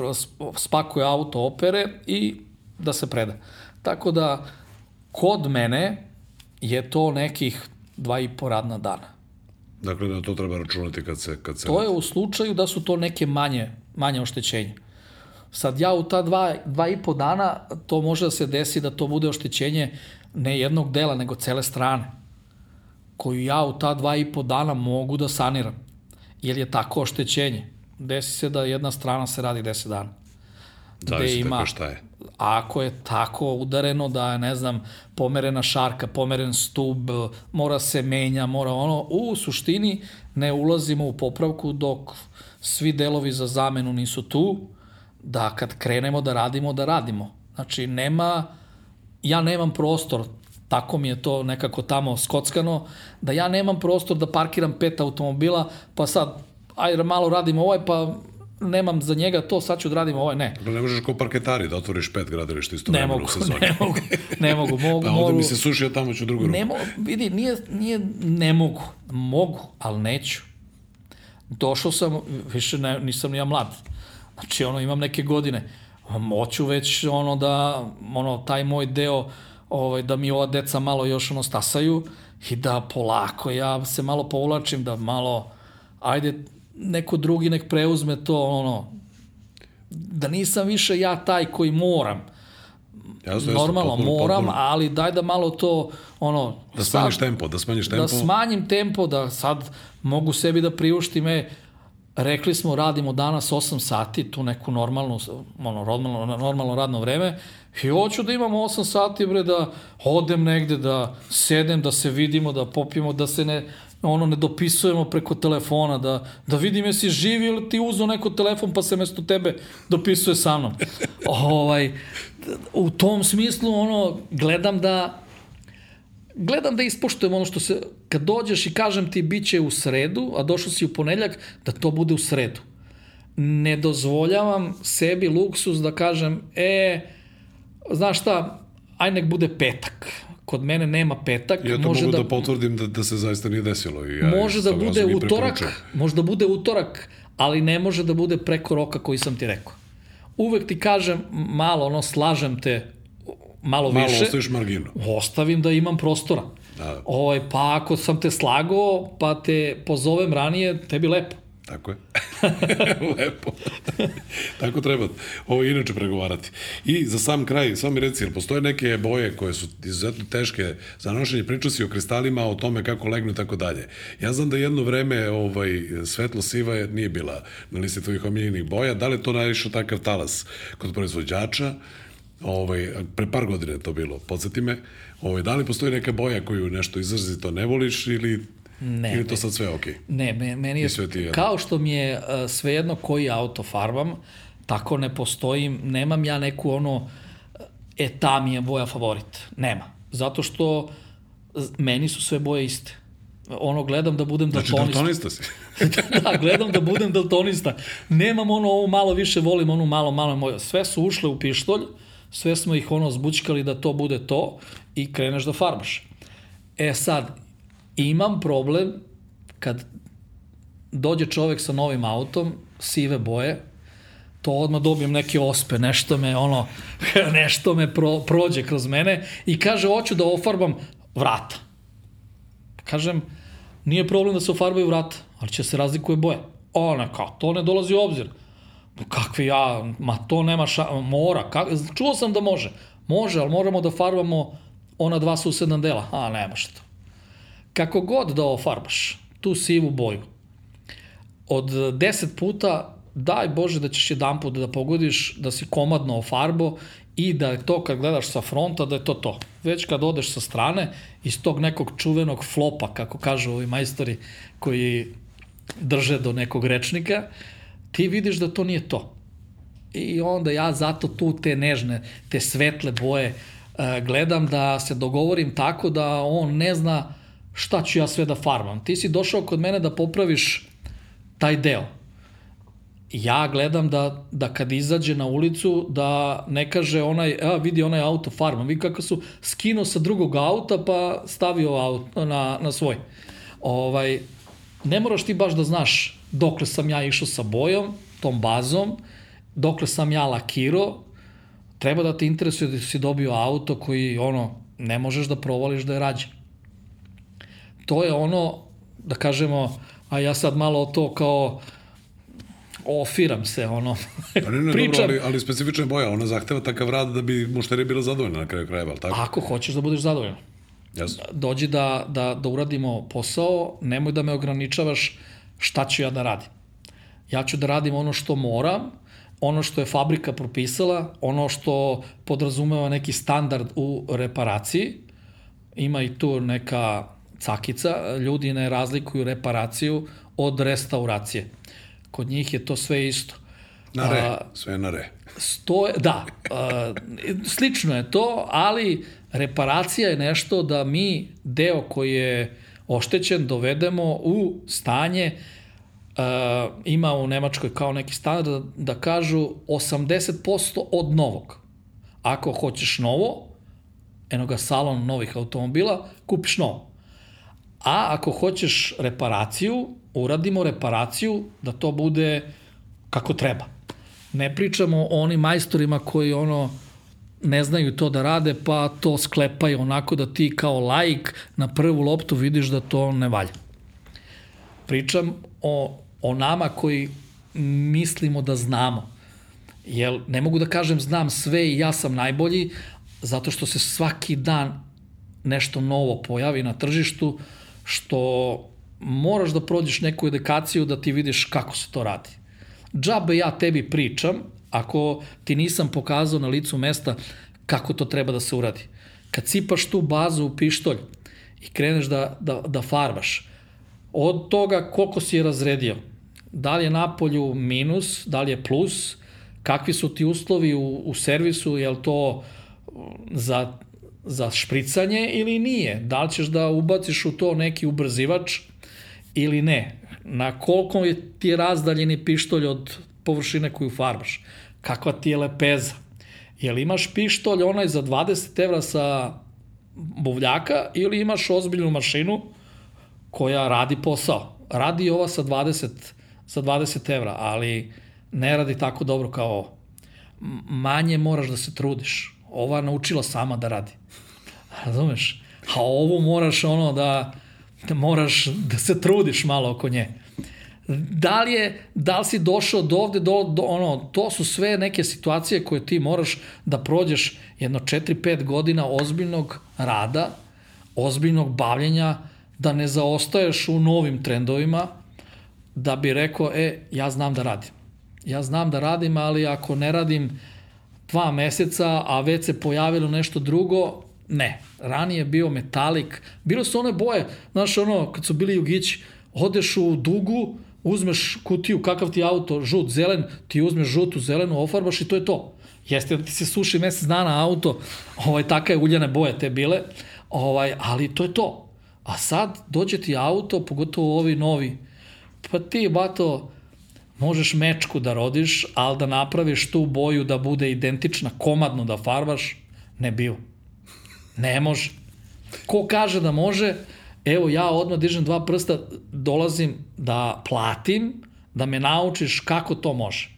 spakuje auto, opere i da se preda. Tako da, kod mene je to nekih dva i po radna dana. Dakle, da to treba računati kad se... Kad se... To je u slučaju da su to neke manje, manje oštećenje. Sad ja u ta dva, dva i po dana, to može da se desi da to bude oštećenje ne jednog dela, nego cele strane, koju ja u ta dva i po dana mogu da saniram, jer je tako oštećenje. Desi se da jedna strana se radi 10 dana. Zavisi ima, šta je. Ako je tako udareno da je, ne znam, pomerena šarka, pomeren stub, mora se menja, mora ono, u suštini ne ulazimo u popravku dok svi delovi za zamenu nisu tu, da kad krenemo da radimo, da radimo. Znači, nema, ja nemam prostor, tako mi je to nekako tamo skockano, da ja nemam prostor da parkiram pet automobila, pa sad, ajde malo radimo ovaj, pa nemam za njega to, sad ću da radim ovaj, ne. Ne možeš kao parketari da otvoriš pet gradilišta isto ne mogu, u sezoni. Ne mogu, ne mogu, mogu. pa ovde mi se sušio, tamo ću drugu ruku. Ne mogu, vidi, nije, nije, ne mogu, mogu, ali neću. Došao sam, više ne, nisam ja mlad, znači ono, imam neke godine, moću već ono da, ono, taj moj deo, ovaj, da mi ova deca malo još ono stasaju i da polako ja se malo povlačim, da malo, ajde, neko drugi nek preuzme to, ono, da nisam više ja taj koji moram. Jasno, Normalno, potpuno, moram, potpuno. ali daj da malo to, ono... Da smanjiš sad, tempo, da smanjiš tempo. Da smanjim tempo, da sad mogu sebi da priuštim, e, rekli smo radimo danas 8 sati, tu neku normalnu, ono, normalno, normalno radno vreme, i hoću da imamo 8 sati, bre, da odem negde, da sedem, da se vidimo, da popijemo, da se ne, ono ne dopisujemo preko telefona, da, da vidim jesi živi ili ti uzo neko telefon pa se mesto tebe dopisuje sa mnom. ovaj, u tom smislu ono, gledam da gledam da ispoštujem ono što se, kad dođeš i kažem ti bit će u sredu, a došao si u ponedljak, da to bude u sredu. Ne dozvoljavam sebi luksus da kažem, e, znaš šta, aj nek bude petak kod mene nema petak. Ja to može mogu da, da potvrdim da, da se zaista nije desilo. I ja može da bude utorak, može da bude utorak, ali ne može da bude preko roka koji sam ti rekao. Uvek ti kažem, malo, ono, slažem te malo, malo više. Malo ostaviš marginu. Ostavim da imam prostora. Da. Ovaj, pa ako sam te slagao, pa te pozovem ranije, tebi lepo. Tako je. Lepo. Tako treba. Ovo je inače pregovarati. I za sam kraj, samo mi reci, jer postoje neke boje koje su izuzetno teške za nošenje, pričao si o kristalima, o tome kako legnu i tako dalje. Ja znam da jedno vreme ovaj, svetlo siva je, nije bila na listi tvojih omiljenih boja. Da li to najviše takav talas kod proizvođača? Ovaj, pre par godina je to bilo, podsjeti me. Ovaj, da li postoji neka boja koju nešto izrazito ne voliš ili Ne. Ili to sad sve okej? Okay? Ne, meni je, je kao što mi je uh, svejedno koji auto farbam, tako ne postojim, nemam ja neku ono, e, ta mi je boja favorit. Nema. Zato što meni su sve boje iste. Ono, gledam da budem znači, daltonista. Znači, daltonista si? da, gledam da budem daltonista. Nemam ono, ovo malo više volim, ono malo, malo moje. Sve su ušle u pištolj, sve smo ih ono zbučkali da to bude to i kreneš da farbaš. E sad, imam problem kad dođe čovek sa novim autom, sive boje, to odmah dobijem neke ospe, nešto me ono, nešto me pro, prođe kroz mene i kaže, hoću da ofarbam vrata. Kažem, nije problem da se ofarbaju vrata, ali će se razlikuje boje. Ona, kao, to ne dolazi u obzir. Kakvi ja, ma to nema ša, mora, kak, čuo sam da može. Može, ali moramo da farbamo ona dva susedna dela. A, nema što kako god da ofarbaš tu sivu boju, od 10 puta daj Bože da ćeš jedan put da pogodiš, da si komadno ofarbo i da je to kad gledaš sa fronta, da je to to. Već kad odeš sa strane, iz tog nekog čuvenog flopa, kako kažu ovi majstori koji drže do nekog rečnika, ti vidiš da to nije to. I onda ja zato tu te nežne, te svetle boje e, gledam da se dogovorim tako da on ne zna šta ću ja sve da farmam. Ti si došao kod mene da popraviš taj deo. Ja gledam da, da kad izađe na ulicu da ne kaže onaj, a vidi onaj auto farma, vidi kako su skinuo sa drugog auta pa stavio auto na, na svoj. Ovaj, ne moraš ti baš da znaš dokle sam ja išao sa bojom, tom bazom, dokle sam ja lakirao, treba da te interesuje da si dobio auto koji ono, ne možeš da provališ da je rađen. To je ono, da kažemo, a ja sad malo to kao ofiram se, ono, ne, ne, Pričam. dobro, ali, ali specifična boja, ona zahteva takav rad da bi mušterija bila zadovoljna na kraju krajeva, ali tako? Ako hoćeš da budeš zadovoljan. Jasno. Dođi da, da, da uradimo posao, nemoj da me ograničavaš šta ću ja da radim. Ja ću da radim ono što moram, ono što je fabrika propisala, ono što podrazumeva neki standard u reparaciji, ima i tu neka cakica, ljudi ne razlikuju reparaciju od restauracije. Kod njih je to sve isto. Na re, a, sve na re. Sto, da, a, slično je to, ali reparacija je nešto da mi deo koji je oštećen dovedemo u stanje uh, ima u Nemačkoj kao neki standard da, da kažu 80% od novog. Ako hoćeš novo, eno ga salon novih automobila, kupiš novo. A ako hoćeš reparaciju, uradimo reparaciju da to bude kako treba. Ne pričamo o onim majstorima koji ono ne znaju to da rade, pa to sklepaju onako da ti kao laik na prvu loptu vidiš da to ne valja. Pričam o, o nama koji mislimo da znamo. Jer ne mogu da kažem znam sve i ja sam najbolji, zato što se svaki dan nešto novo pojavi na tržištu, što moraš da prođeš neku edukaciju da ti vidiš kako se to radi. Džabe ja tebi pričam, ako ti nisam pokazao na licu mesta kako to treba da se uradi. Kad sipaš tu bazu u pištolj i kreneš da, da, da farbaš, od toga koliko si je razredio, da li je na polju minus, da li je plus, kakvi su ti uslovi u, u servisu, je li to za, za špricanje ili nije, da li ćeš da ubaciš u to neki ubrzivač ili ne, na koliko je ti razdaljeni pištolj od površine koju farbaš, kakva ti je lepeza, jel imaš pištolj onaj za 20 evra sa buvljaka ili imaš ozbiljnu mašinu koja radi posao. Radi ova sa 20, sa 20 evra, ali ne radi tako dobro kao ovo. Manje moraš da se trudiš. Ova naučila sama da radi. Razumeš? A ovo moraš ono da, da moraš da se trudiš malo oko nje. Da li, je, da li si došao do ovde, do, do, ono, to su sve neke situacije koje ti moraš da prođeš jedno 4-5 godina ozbiljnog rada, ozbiljnog bavljenja, da ne zaostaješ u novim trendovima, da bi rekao, e, ja znam da radim. Ja znam da radim, ali ako ne radim dva meseca, a već se pojavilo nešto drugo, ne. Ranije bio metalik, bilo su one boje, znaš ono, kad su bili jugići, odeš u dugu, uzmeš kutiju, kakav ti auto, žut, zelen, ti uzmeš žutu, zelenu, ofarbaš i to je to. Jeste da ti se suši mesec dana auto, ovaj, taka je uljane boje te bile, ovaj, ali to je to. A sad dođe ti auto, pogotovo ovi novi, pa ti, bato, možeš mečku da rodiš, ali da napraviš tu boju da bude identična, komadno da farbaš, ne bio. Ne može. Ko kaže da može, evo ja odmah dižem dva prsta, dolazim da platim, da me naučiš kako to može.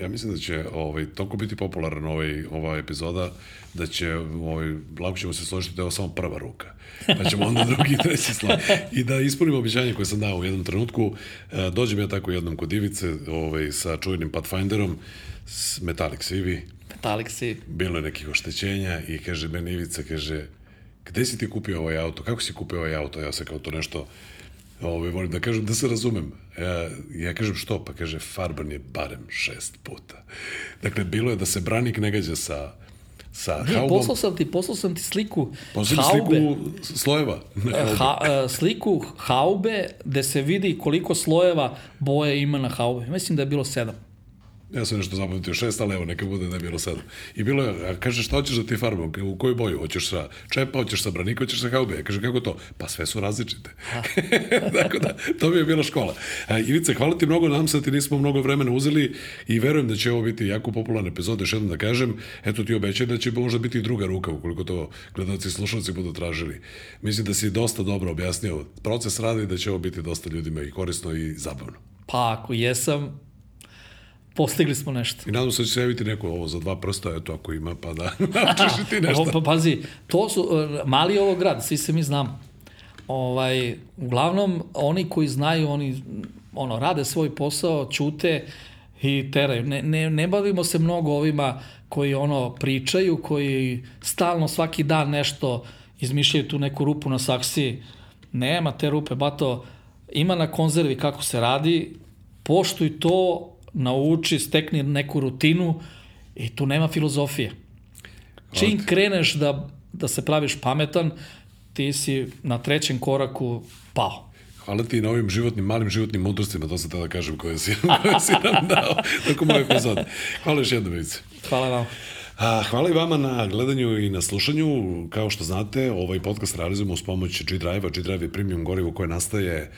Ja mislim da će ovaj, toliko biti popularan ovaj, ova epizoda da će, ovaj, lako ćemo se složiti da je ovo samo prva ruka. Pa ćemo onda drugi i treći slav. I da ispunim običanje koje sam dao u jednom trenutku. E, dođem ja tako jednom kod Ivice ovaj, sa čuvenim Pathfinderom, s Metallic CV. Metallic CV. Bilo je nekih oštećenja i kaže meni Ivica, kaže, gde si ti kupio ovaj auto, kako si kupio ovaj auto, ja se kao to nešto Ove, volim da kažem, da se razumem. Ja, ja kažem što? Pa kaže, farban je barem šest puta. Dakle, bilo je da se branik ne gađa sa sa Ne, haubom. poslao sam ti, poslao sam ti sliku Posebno haube, sliku slojeva. ha, e, sliku haube gde se vidi koliko slojeva boje ima na haube. Mislim da je bilo sedam. Ja sam nešto zapamtio šest, ali evo, neka bude da je bilo sedam. I bilo je, a kaže, šta hoćeš da ti farbam? U koju boju? Hoćeš sa čepa, hoćeš sa branika, hoćeš sa haube? Ja kaže, kako to? Pa sve su različite. Tako da, to mi je bila škola. A, Ivice, hvala ti mnogo, nam se da ti nismo mnogo vremena uzeli i verujem da će ovo biti jako popularna epizoda, još jednom da kažem, eto ti obećaj da će možda biti i druga ruka, ukoliko to gledalci i slušalci budu tražili. Mislim da si dosta dobro objasnio proces rada i da će ovo biti dosta ljudima i korisno i zabavno. Pa ako jesam, postigli smo nešto. I nadam se da će se javiti neko ovo za dva prsta, eto ako ima, pa da naučiš i ti nešto. Pa, pazi, to su, e, mali je ovo grad, svi se mi znamo. Ovaj, uglavnom, oni koji znaju, oni ono, rade svoj posao, ćute i teraju. Ne, ne, ne bavimo se mnogo ovima koji ono pričaju, koji stalno svaki dan nešto izmišljaju tu neku rupu na saksiji. Nema te rupe, bato, ima na konzervi kako se radi, poštuj to, nauči, stekni neku rutinu i tu nema filozofije. Čim kreneš da, da se praviš pametan, ti si na trećem koraku pao. Hvala ti na ovim životnim, malim životnim mudrostima, to sam tada kažem, koje si, koje si nam dao tokom ove epizode. Hvala još jednom, Ivice. Hvala vam. Hvala i vama na gledanju i na slušanju. Kao što znate, ovaj podcast realizujemo uz pomoć G-Drive-a. G-Drive je premium gorivo koje nastaje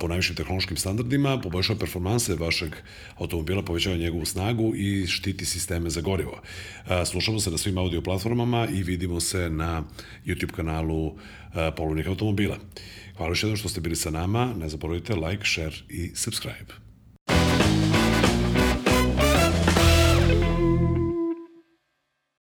po najvišim tehnološkim standardima, poboljšava performanse vašeg automobila, povećava njegovu snagu i štiti sisteme za gorivo. Slušamo se na svim audio platformama i vidimo se na YouTube kanalu polovnih automobila. Hvala još jednom što ste bili sa nama. Ne zaboravite like, share i subscribe.